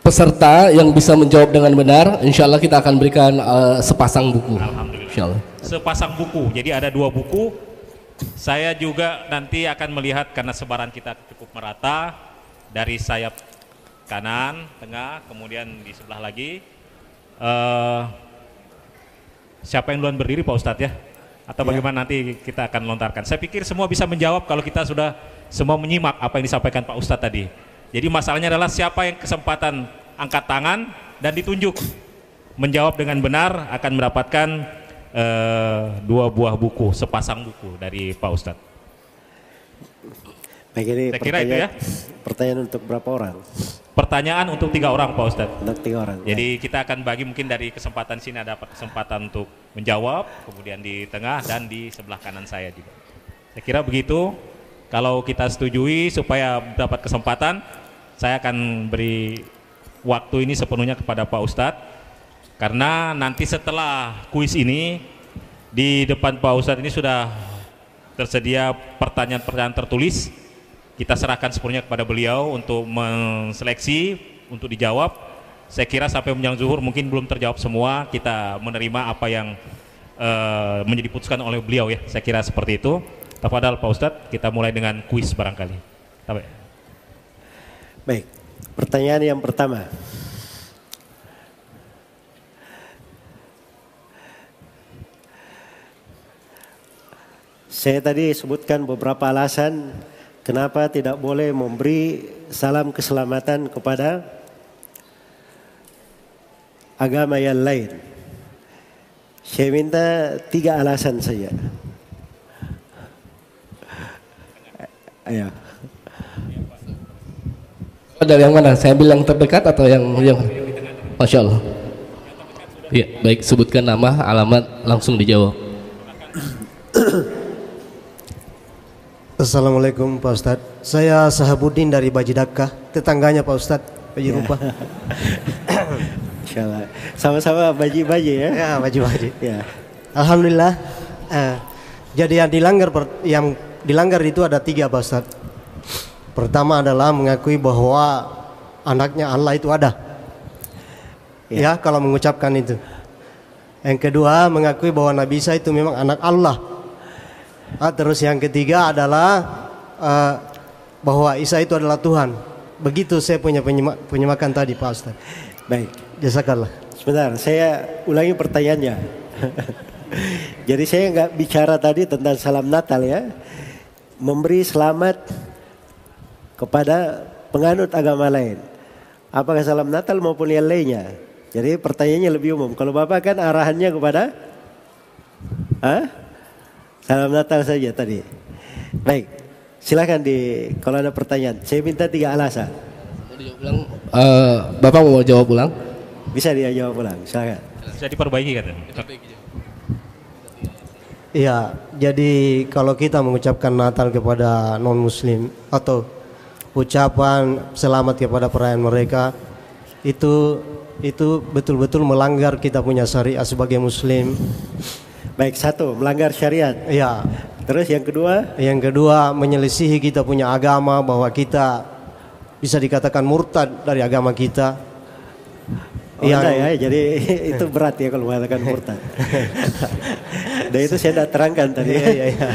peserta yang bisa menjawab dengan benar, insya Allah kita akan berikan uh, sepasang buku. Alhamdulillah. Insya Allah. Sepasang buku. Jadi ada dua buku. Saya juga nanti akan melihat karena sebaran kita cukup merata dari sayap kanan, tengah, kemudian di sebelah lagi. Uh, siapa yang duluan berdiri Pak Ustadz ya? Atau bagaimana nanti kita akan lontarkan? Saya pikir semua bisa menjawab kalau kita sudah semua menyimak apa yang disampaikan Pak Ustadz tadi. Jadi masalahnya adalah siapa yang kesempatan angkat tangan dan ditunjuk menjawab dengan benar akan mendapatkan uh, dua buah buku, sepasang buku dari Pak Ustadz. Baik ini Saya kira itu ya. Pertanyaan untuk berapa orang? Pertanyaan untuk tiga orang Pak Ustadz. Untuk tiga orang. Jadi kita akan bagi mungkin dari kesempatan sini ada kesempatan untuk menjawab, kemudian di tengah dan di sebelah kanan saya juga. Saya kira begitu. Kalau kita setujui supaya dapat kesempatan, saya akan beri waktu ini sepenuhnya kepada Pak Ustadz. Karena nanti setelah kuis ini, di depan Pak Ustadz ini sudah tersedia pertanyaan-pertanyaan tertulis. Kita serahkan sepenuhnya kepada beliau untuk menseleksi, untuk dijawab. Saya kira sampai menjelang zuhur mungkin belum terjawab semua. Kita menerima apa yang uh, menjadi putuskan oleh beliau ya. Saya kira seperti itu. Tafadhal Pak Ustadz, kita mulai dengan kuis barangkali. Baik, pertanyaan yang pertama. Saya tadi sebutkan beberapa alasan kenapa tidak boleh memberi salam keselamatan kepada agama yang lain. Saya minta tiga alasan saja. Ayo. Dari yang mana? Saya bilang terdekat atau yang yang Masya Allah. Ya, baik sebutkan nama, alamat, langsung dijawab. Assalamualaikum Pak Ustadz Saya Sahabuddin dari Bajidaka Tetangganya Pak Ustadz Baji Rupa Insyaallah. Sama-sama baji-baji ya. Ya Baji-Baji Ya. Alhamdulillah eh, Jadi yang dilanggar per- Yang dilanggar itu ada tiga Pak Pertama adalah mengakui bahwa Anaknya Allah itu ada Ya, kalau mengucapkan itu Yang kedua mengakui bahwa Nabi Isa itu memang anak Allah Ah, terus yang ketiga adalah eh, bahwa Isa itu adalah Tuhan. Begitu saya punya penyemak, penyemakan tadi Pak Ustaz. Baik. Jazakallah. Sebentar, saya ulangi pertanyaannya. Jadi saya nggak bicara tadi tentang salam Natal ya. Memberi selamat kepada penganut agama lain. Apakah salam Natal maupun yang lainnya. Jadi pertanyaannya lebih umum. Kalau Bapak kan arahannya kepada Hah? Salam Natal saja tadi. Baik. Silakan di kalau ada pertanyaan. Saya minta tiga alasan. Eh, Bapak mau jawab ulang? Bisa dia jawab ulang. Silakan. Bisa diperbaiki kan? Iya, jadi kalau kita mengucapkan Natal kepada non muslim atau ucapan selamat kepada perayaan mereka itu itu betul-betul melanggar kita punya syariat sebagai muslim. Baik, satu melanggar syariat. Iya. Terus yang kedua, Yang kedua menyelisihi kita punya agama bahwa kita bisa dikatakan murtad dari agama kita. Oh, enggak ya, jadi itu berat ya kalau mengatakan murtad. Dan itu saya tidak terangkan tadi. Iya, iya, iya.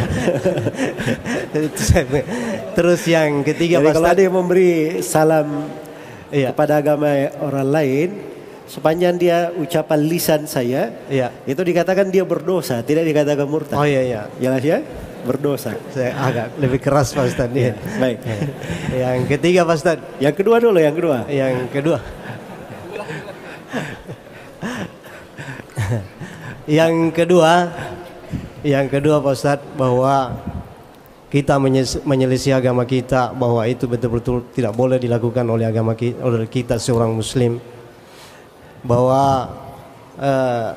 Terus yang ketiga Jadi kalau ada yang memberi salam Iya. kepada agama orang lain, sepanjang dia ucapan lisan saya, Iya. itu dikatakan dia berdosa, tidak dikatakan murtad. Oh iya iya. Jelas ya? Berdosa. Saya agak lebih keras Pak Ustadz Iya, ya. baik. Yang ketiga Pak Ustadz, Yang kedua dulu, yang kedua. yang kedua. yang kedua, yang kedua Pak Ustadz bahwa kita menyelisih agama kita bahwa itu betul-betul tidak boleh dilakukan oleh agama kita, oleh kita seorang muslim. Bahwa eh,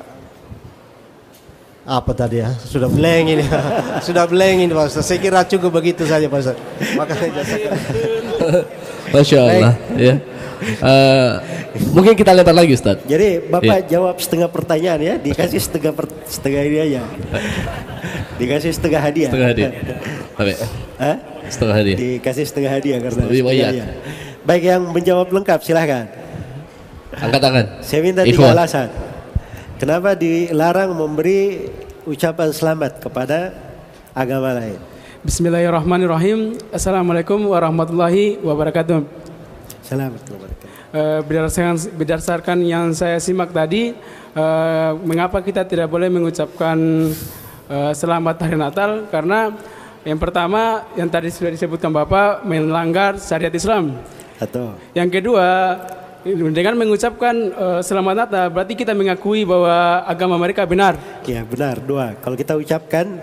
apa tadi ya? Sudah blank ini. Sudah blank ini Pak Ustadz. Saya kira cukup begitu saja Pak Ustadz. Makanya jazakallah. Masya Allah. Ya. Eh, mungkin kita lempar lagi Ustaz. Jadi Iya. Bapak jawab setengah pertanyaan ya, dikasih setengah per- setengah ini aja. Dikasih setengah hadiah. Setengah hadiah. Hah? Setengah hadiah. Dikasih setengah hadiah karena Lebih setengah banyak. hadiah. Baik yang menjawab lengkap silahkan. Angkat tangan. Saya minta tiga alasan. Kenapa dilarang memberi ucapan selamat kepada agama lain? Bismillahirrahmanirrahim. Assalamualaikum warahmatullahi wabarakatuh. Assalamualaikum warahmatullahi Eh, berdasarkan, berdasarkan yang saya simak tadi, eh, mengapa kita tidak boleh mengucapkan eh, selamat hari Natal? Karena yang pertama, yang tadi sudah disebutkan Bapak, melanggar syariat Islam. Atau Yang kedua, dengan mengucapkan eh, selamat Natal, berarti kita mengakui bahwa agama mereka benar. ya benar dua. Kalau kita ucapkan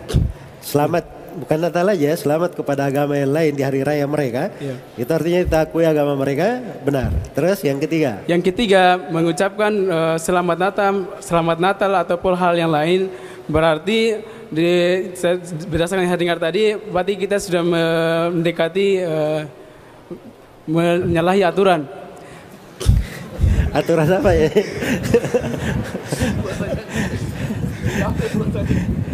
selamat bukan Natal aja, selamat kepada agama yang lain di hari raya mereka. Iya. Itu artinya kita akui agama mereka benar. Terus yang ketiga, Yang ketiga, mengucapkan eh, selamat Natal, selamat Natal ataupun hal yang lain berarti di berdasarkan yang saya dengar tadi, berarti kita sudah mendekati eh, menyalahi aturan. aturan apa ya?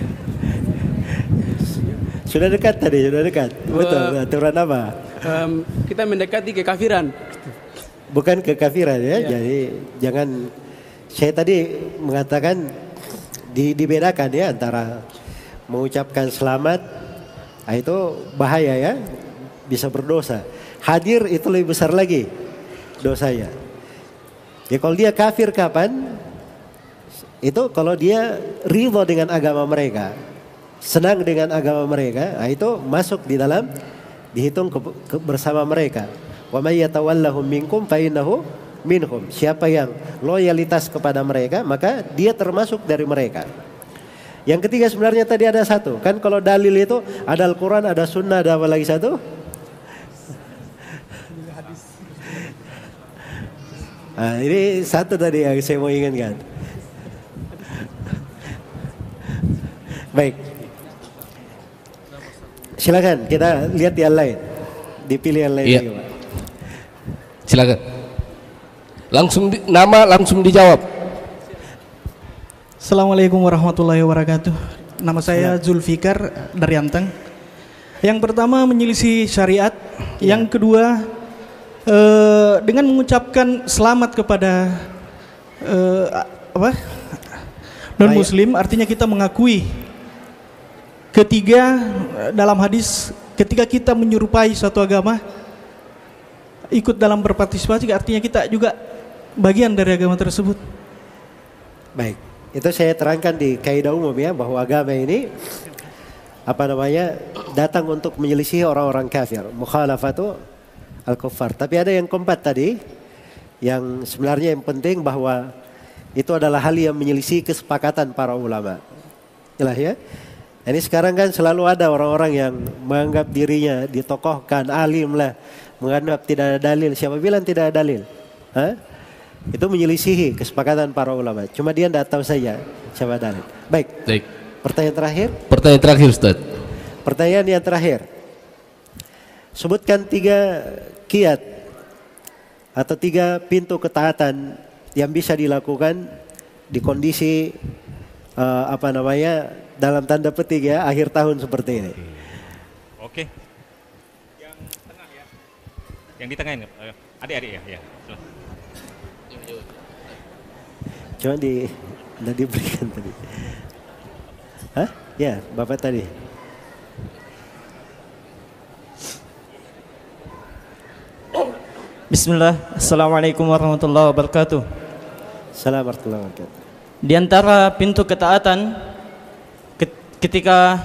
sudah dekat tadi, sudah dekat. Betul, Eh, aturan apa? Em, kita mendekati kekafiran. Bukan kekafiran ya. Jadi jangan saya tadi mengatakan di, dibedakan ya antara mengucapkan selamat ah, itu bahaya ya. Bisa berdosa. Hadir itu lebih besar lagi dosanya. Ya kalau dia kafir kapan? Itu kalau dia ridho dengan agama mereka, senang dengan agama mereka, nah itu masuk di dalam dihitung ke- ke- bersama mereka. Wa may yatawallahum minkum fa innahu minhum. Siapa yang loyalitas kepada mereka, maka dia termasuk dari mereka. Yang ketiga sebenarnya tadi ada satu. Kan kalau dalil itu ada Al-Quran, ada Sunnah, ada apa lagi satu? Nah, ini satu tadi yang saya mau ingatkan. Baik. Silakan kita lihat yang lain. Dipilih yang lain Iya. lagi, Pak. Silakan. Langsung di- nama langsung dijawab. Assalamualaikum warahmatullahi wabarakatuh. Nama saya Zulfikar dari Anteng. Yang pertama menyelisih syariat, yang kedua eh, dengan mengucapkan selamat kepada eh, apa non Muslim, artinya kita mengakui. Ketiga dalam hadis, ketika kita menyerupai suatu agama, ikut dalam berpartisipasi, artinya kita juga bagian dari agama tersebut. Baik, itu saya terangkan di kaidah umum ya bahwa agama ini apa namanya datang untuk menyelisih orang-orang kafir. Mukhalafatu al-kuffar. Tapi ada yang keempat tadi yang sebenarnya yang penting bahwa itu adalah hal yang menyelisih kesepakatan para ulama. Jelas ya? Ini sekarang kan selalu ada orang-orang yang menganggap dirinya ditokohkan alim lah, menganggap tidak ada dalil. Siapa bilang tidak ada dalil? Hah? Itu menyelisihi kesepakatan para ulama. Cuma dia tidak tahu saja siapa dalil. Baik. Baik. Pertanyaan terakhir. Pertanyaan terakhir Ustaz. Pertanyaan yang terakhir. Sebutkan tiga kiat atau tiga pintu ketaatan yang bisa dilakukan di kondisi eh, apa namanya dalam tanda petik ya akhir tahun seperti ini. Oke. Yang tengah ya. Yang di tengah ini. Adik-adik ya. ya. Cuma di tidak diberikan tadi. Hah? Ya, Bapak tadi. Bismillah, Assalamualaikum warahmatullahi wabarakatuh. Assalamualaikum warahmatullahi wabarakatuh. Di antara pintu ketaatan ke- ketika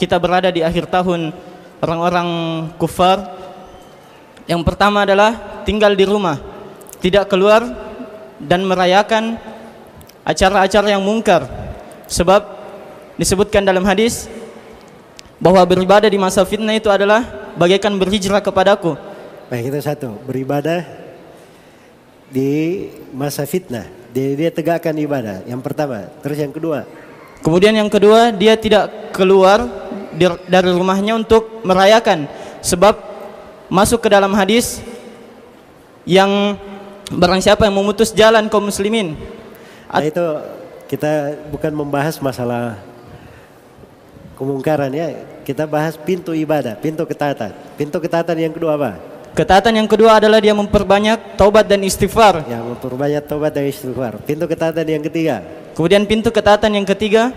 kita berada di akhir tahun orang-orang kufar yang pertama adalah tinggal di rumah, tidak keluar dan merayakan acara-acara yang mungkar. Sebab disebutkan dalam hadis bahwa beribadah di masa fitnah itu adalah bagaikan berhijrah kepadaku. Baik, itu satu. Beribadah di masa fitnah. Dia, dia tegakkan ibadah. Yang pertama. Terus yang kedua. Kemudian yang kedua, dia tidak keluar dari rumahnya untuk merayakan sebab masuk ke dalam hadis yang barang siapa yang memutus jalan kaum muslimin. Nah itu kita bukan membahas masalah kemungkaran ya. Kita bahas pintu ibadah, pintu ketaatan. Pintu ketaatan yang kedua apa? Ketaatan yang kedua adalah dia memperbanyak taubat dan istighfar. Yang memperbanyak taubat dan istighfar. Pintu ketaatan yang ketiga. Kemudian pintu ketaatan yang ketiga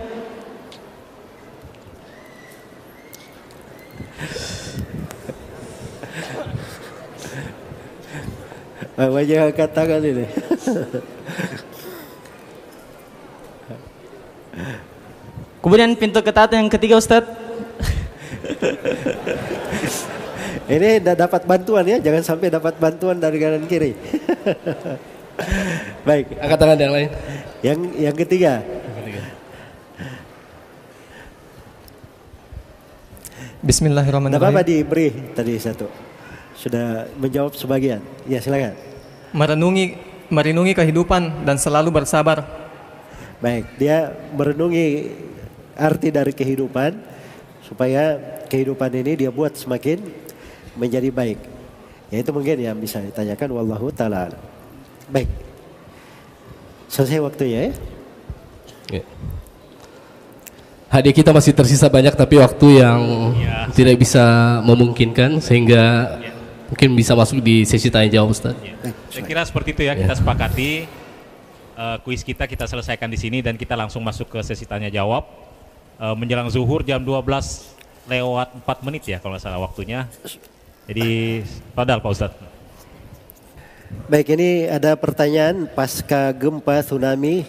Wajah angkat tangan ini. Kemudian pintu ketaatan yang ketiga Ustaz ini dapat bantuan ya, jangan sampai dapat bantuan dari kanan kiri. Baik. Angkat tangan yang lain. Yang yang ketiga. Tidak Bismillahirrahmanirrahim. apa-apa diberi tadi satu. Sudah menjawab sebagian. Ya silakan. Merenungi merenungi kehidupan dan selalu bersabar. Baik, dia merenungi arti dari kehidupan supaya kehidupan ini dia buat semakin menjadi baik. Ya itu mungkin yang bisa ditanyakan wallahu taala. Baik. Selesai waktunya ya. Ya. Hadiah kita masih tersisa banyak tapi waktu yang Ya. tidak bisa memungkinkan sehingga mungkin bisa masuk di sesi tanya jawab Ustaz. Saya kira seperti itu ya, kita sepakati eh, kuis kita kita selesaikan di sini dan kita langsung masuk ke sesi tanya jawab. Eh, menjelang zuhur jam 12 lewat 4 menit ya kalau nggak salah waktunya. Jadi padahal Pak Ustadz. Baik, ini ada pertanyaan pasca gempa tsunami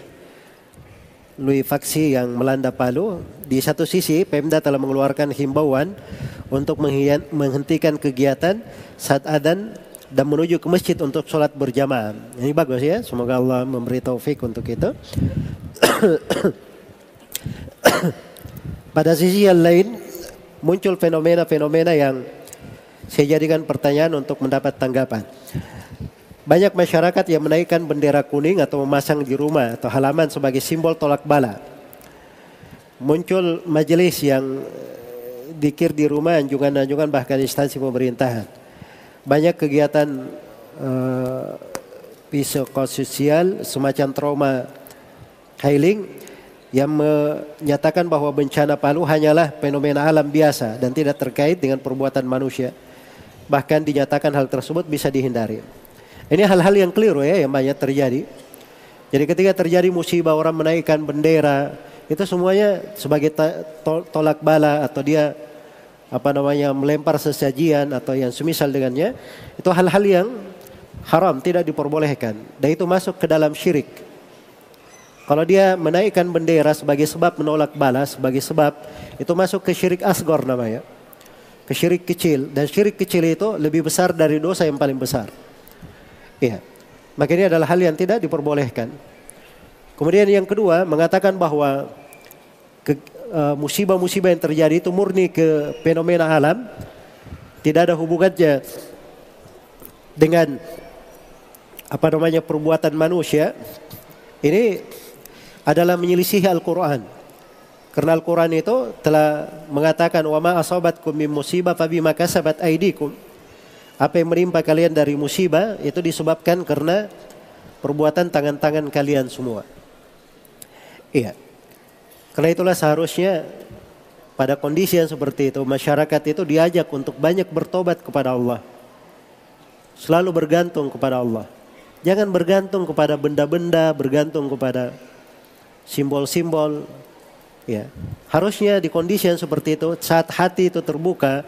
Luifaksi yang melanda Palu. Di satu sisi, Pemda telah mengeluarkan himbauan untuk menghentikan kegiatan saat adan dan menuju ke masjid untuk sholat berjamaah. Ini bagus ya, semoga Allah memberi taufik untuk itu. Pada sisi yang lain, muncul fenomena-fenomena yang saya jadikan pertanyaan untuk mendapat tanggapan. banyak masyarakat yang menaikkan bendera kuning atau memasang di rumah atau halaman sebagai simbol tolak bala. Muncul majelis yang eh, dikir di rumah, anjungan-anjungan bahkan instansi pemerintahan. Banyak kegiatan uh, psikososial semacam trauma healing yang menyatakan bahwa bencana Palu hanyalah fenomena alam biasa dan tidak terkait dengan perbuatan manusia. Bahkan dinyatakan hal tersebut bisa dihindari. Ini hal-hal yang keliru ya yang banyak terjadi. Jadi ketika terjadi musibah orang menaikkan bendera itu semuanya sebagai tolak bala atau dia apa namanya melempar sesajian atau yang semisal dengannya itu hal-hal yang haram tidak diperbolehkan dan itu masuk ke dalam syirik. Kalau dia menaikkan bendera sebagai sebab menolak balas sebagai sebab itu masuk ke syirik asgor namanya. Ke syirik kecil dan syirik kecil itu lebih besar dari dosa yang paling besar. Iya. Maka ini adalah hal yang tidak diperbolehkan. Kemudian yang kedua mengatakan bahwa eh, musibah-musibah yang terjadi itu murni ke fenomena alam, tidak ada hubungannya dengan apa namanya perbuatan manusia. Ini adalah menyelisih Al-Quran. Karena Al-Quran itu telah mengatakan wa ma asabatkum min musibah fabima kasabat aidikum apa yang menimpa kalian dari musibah itu disebabkan karena perbuatan tangan-tangan kalian semua. Iya. Karena itulah seharusnya pada kondisi yang seperti itu masyarakat itu diajak untuk banyak bertobat kepada Allah. Selalu bergantung kepada Allah. Jangan bergantung kepada benda-benda, bergantung kepada simbol-simbol. Ya. Harusnya di kondisi yang seperti itu saat hati itu terbuka,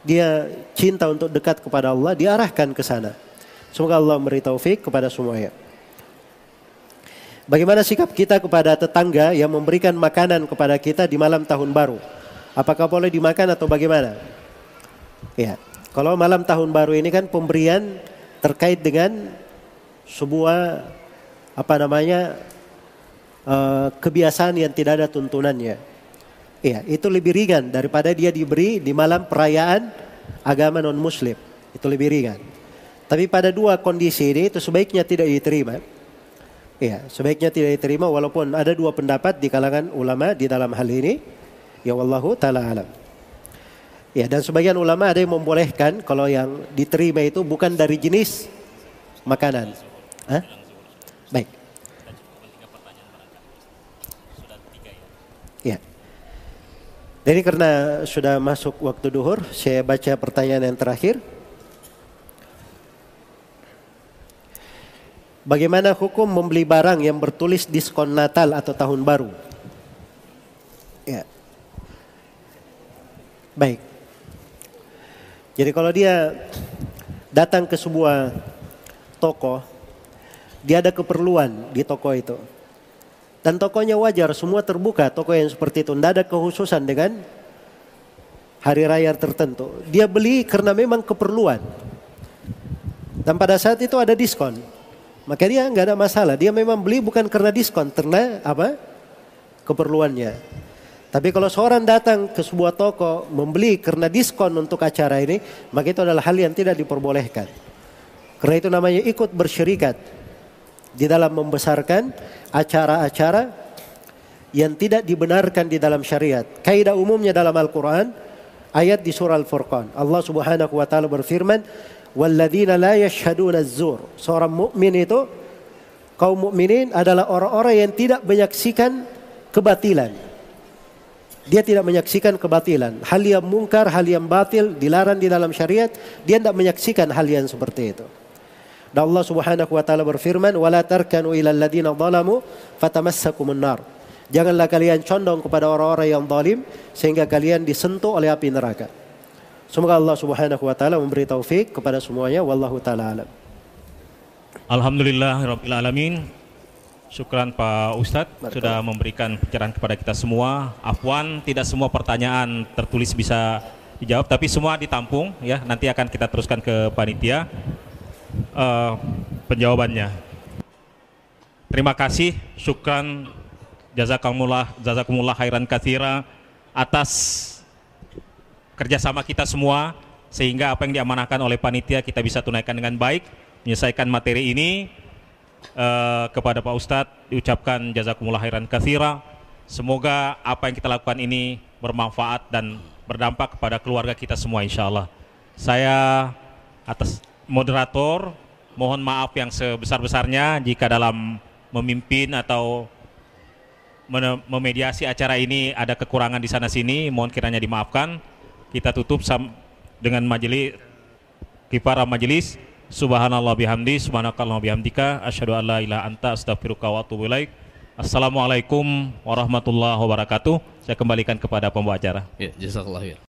dia cinta untuk dekat kepada Allah, diarahkan ke sana. Semoga Allah memberi taufik kepada semuanya. Bagaimana sikap kita kepada tetangga yang memberikan makanan kepada kita di malam tahun baru? Apakah boleh dimakan atau bagaimana? Ya, kalau malam tahun baru ini kan pemberian terkait dengan sebuah apa namanya uh, kebiasaan yang tidak ada tuntunannya. Iya, itu lebih ringan daripada dia diberi di malam perayaan agama non muslim. Itu lebih ringan. Tapi pada dua kondisi ini itu sebaiknya tidak diterima. Iya, sebaiknya tidak diterima walaupun ada dua pendapat di kalangan ulama di dalam hal ini. Ya wallahu taala alam. Ya, dan sebagian ulama ada yang membolehkan kalau yang diterima itu bukan dari jenis makanan. Hah? Baik. Ya. Jadi karena sudah masuk waktu duhur, saya baca pertanyaan yang terakhir. Bagaimana hukum membeli barang yang bertulis diskon Natal atau Tahun Baru? Ya. Baik. Jadi kalau dia datang ke sebuah toko, dia ada keperluan di toko itu. Dan tokonya wajar, semua terbuka toko yang seperti itu. Tidak ada kekhususan dengan hari raya tertentu. Dia beli karena memang keperluan. Dan pada saat itu ada diskon. Maka dia nggak ada masalah. Dia memang beli bukan karena diskon, karena apa? Keperluannya. Tapi kalau seorang datang ke sebuah toko membeli karena diskon untuk acara ini, maka itu adalah hal yang tidak diperbolehkan. Karena itu namanya ikut bersyirikat di dalam membesarkan acara-acara yang tidak dibenarkan di dalam syariat. Kaidah umumnya dalam Al-Quran, ayat di surah Al-Furqan. Allah subhanahu wa ta'ala berfirman, Walladzina la yashhaduna zur. Seorang mukmin itu, kaum mukminin adalah orang-orang yang tidak menyaksikan kebatilan. Dia tidak menyaksikan kebatilan. Hal yang mungkar, hal yang batil, dilarang di dalam syariat, dia tidak menyaksikan hal yang seperti itu. Dan Allah Subhanahu wa taala berfirman, "Wala tarkanu ilal ladzina zalamu fatamassakumun nar." Janganlah kalian condong kepada orang-orang yang zalim sehingga kalian disentuh oleh api neraka. Semoga Allah Subhanahu wa taala memberi taufik kepada semuanya wallahu taala alam. Alhamdulillah rabbil alamin. Syukran Pak Ustadz sudah memberikan pencerahan kepada kita semua. Afwan, tidak semua pertanyaan tertulis bisa dijawab, tapi semua ditampung ya. Nanti akan kita teruskan ke panitia uh, penjawabannya. Terima kasih, syukran jazakumullah jazakumullah khairan katsira atas kerjasama kita semua sehingga apa yang diamanahkan oleh panitia kita bisa tunaikan dengan baik menyelesaikan materi ini eh, kepada Pak Ustadz diucapkan jazakumullah khairan katsira. Semoga apa yang kita lakukan ini bermanfaat dan berdampak kepada keluarga kita semua insya Allah. Saya atas moderator mohon maaf yang sebesar-besarnya jika dalam memimpin atau memediasi acara ini ada kekurangan di sana sini mohon kiranya dimaafkan. Kita tutup dengan majelis kifara majelis subhanallah bihamdi subhanakallah bihamdika asyhadu an la ilaha anta astaghfiruka wa atubu ilaik. Assalamualaikum warahmatullahi wabarakatuh. Saya kembalikan kepada pembawa acara. Ya, jazakallah khair.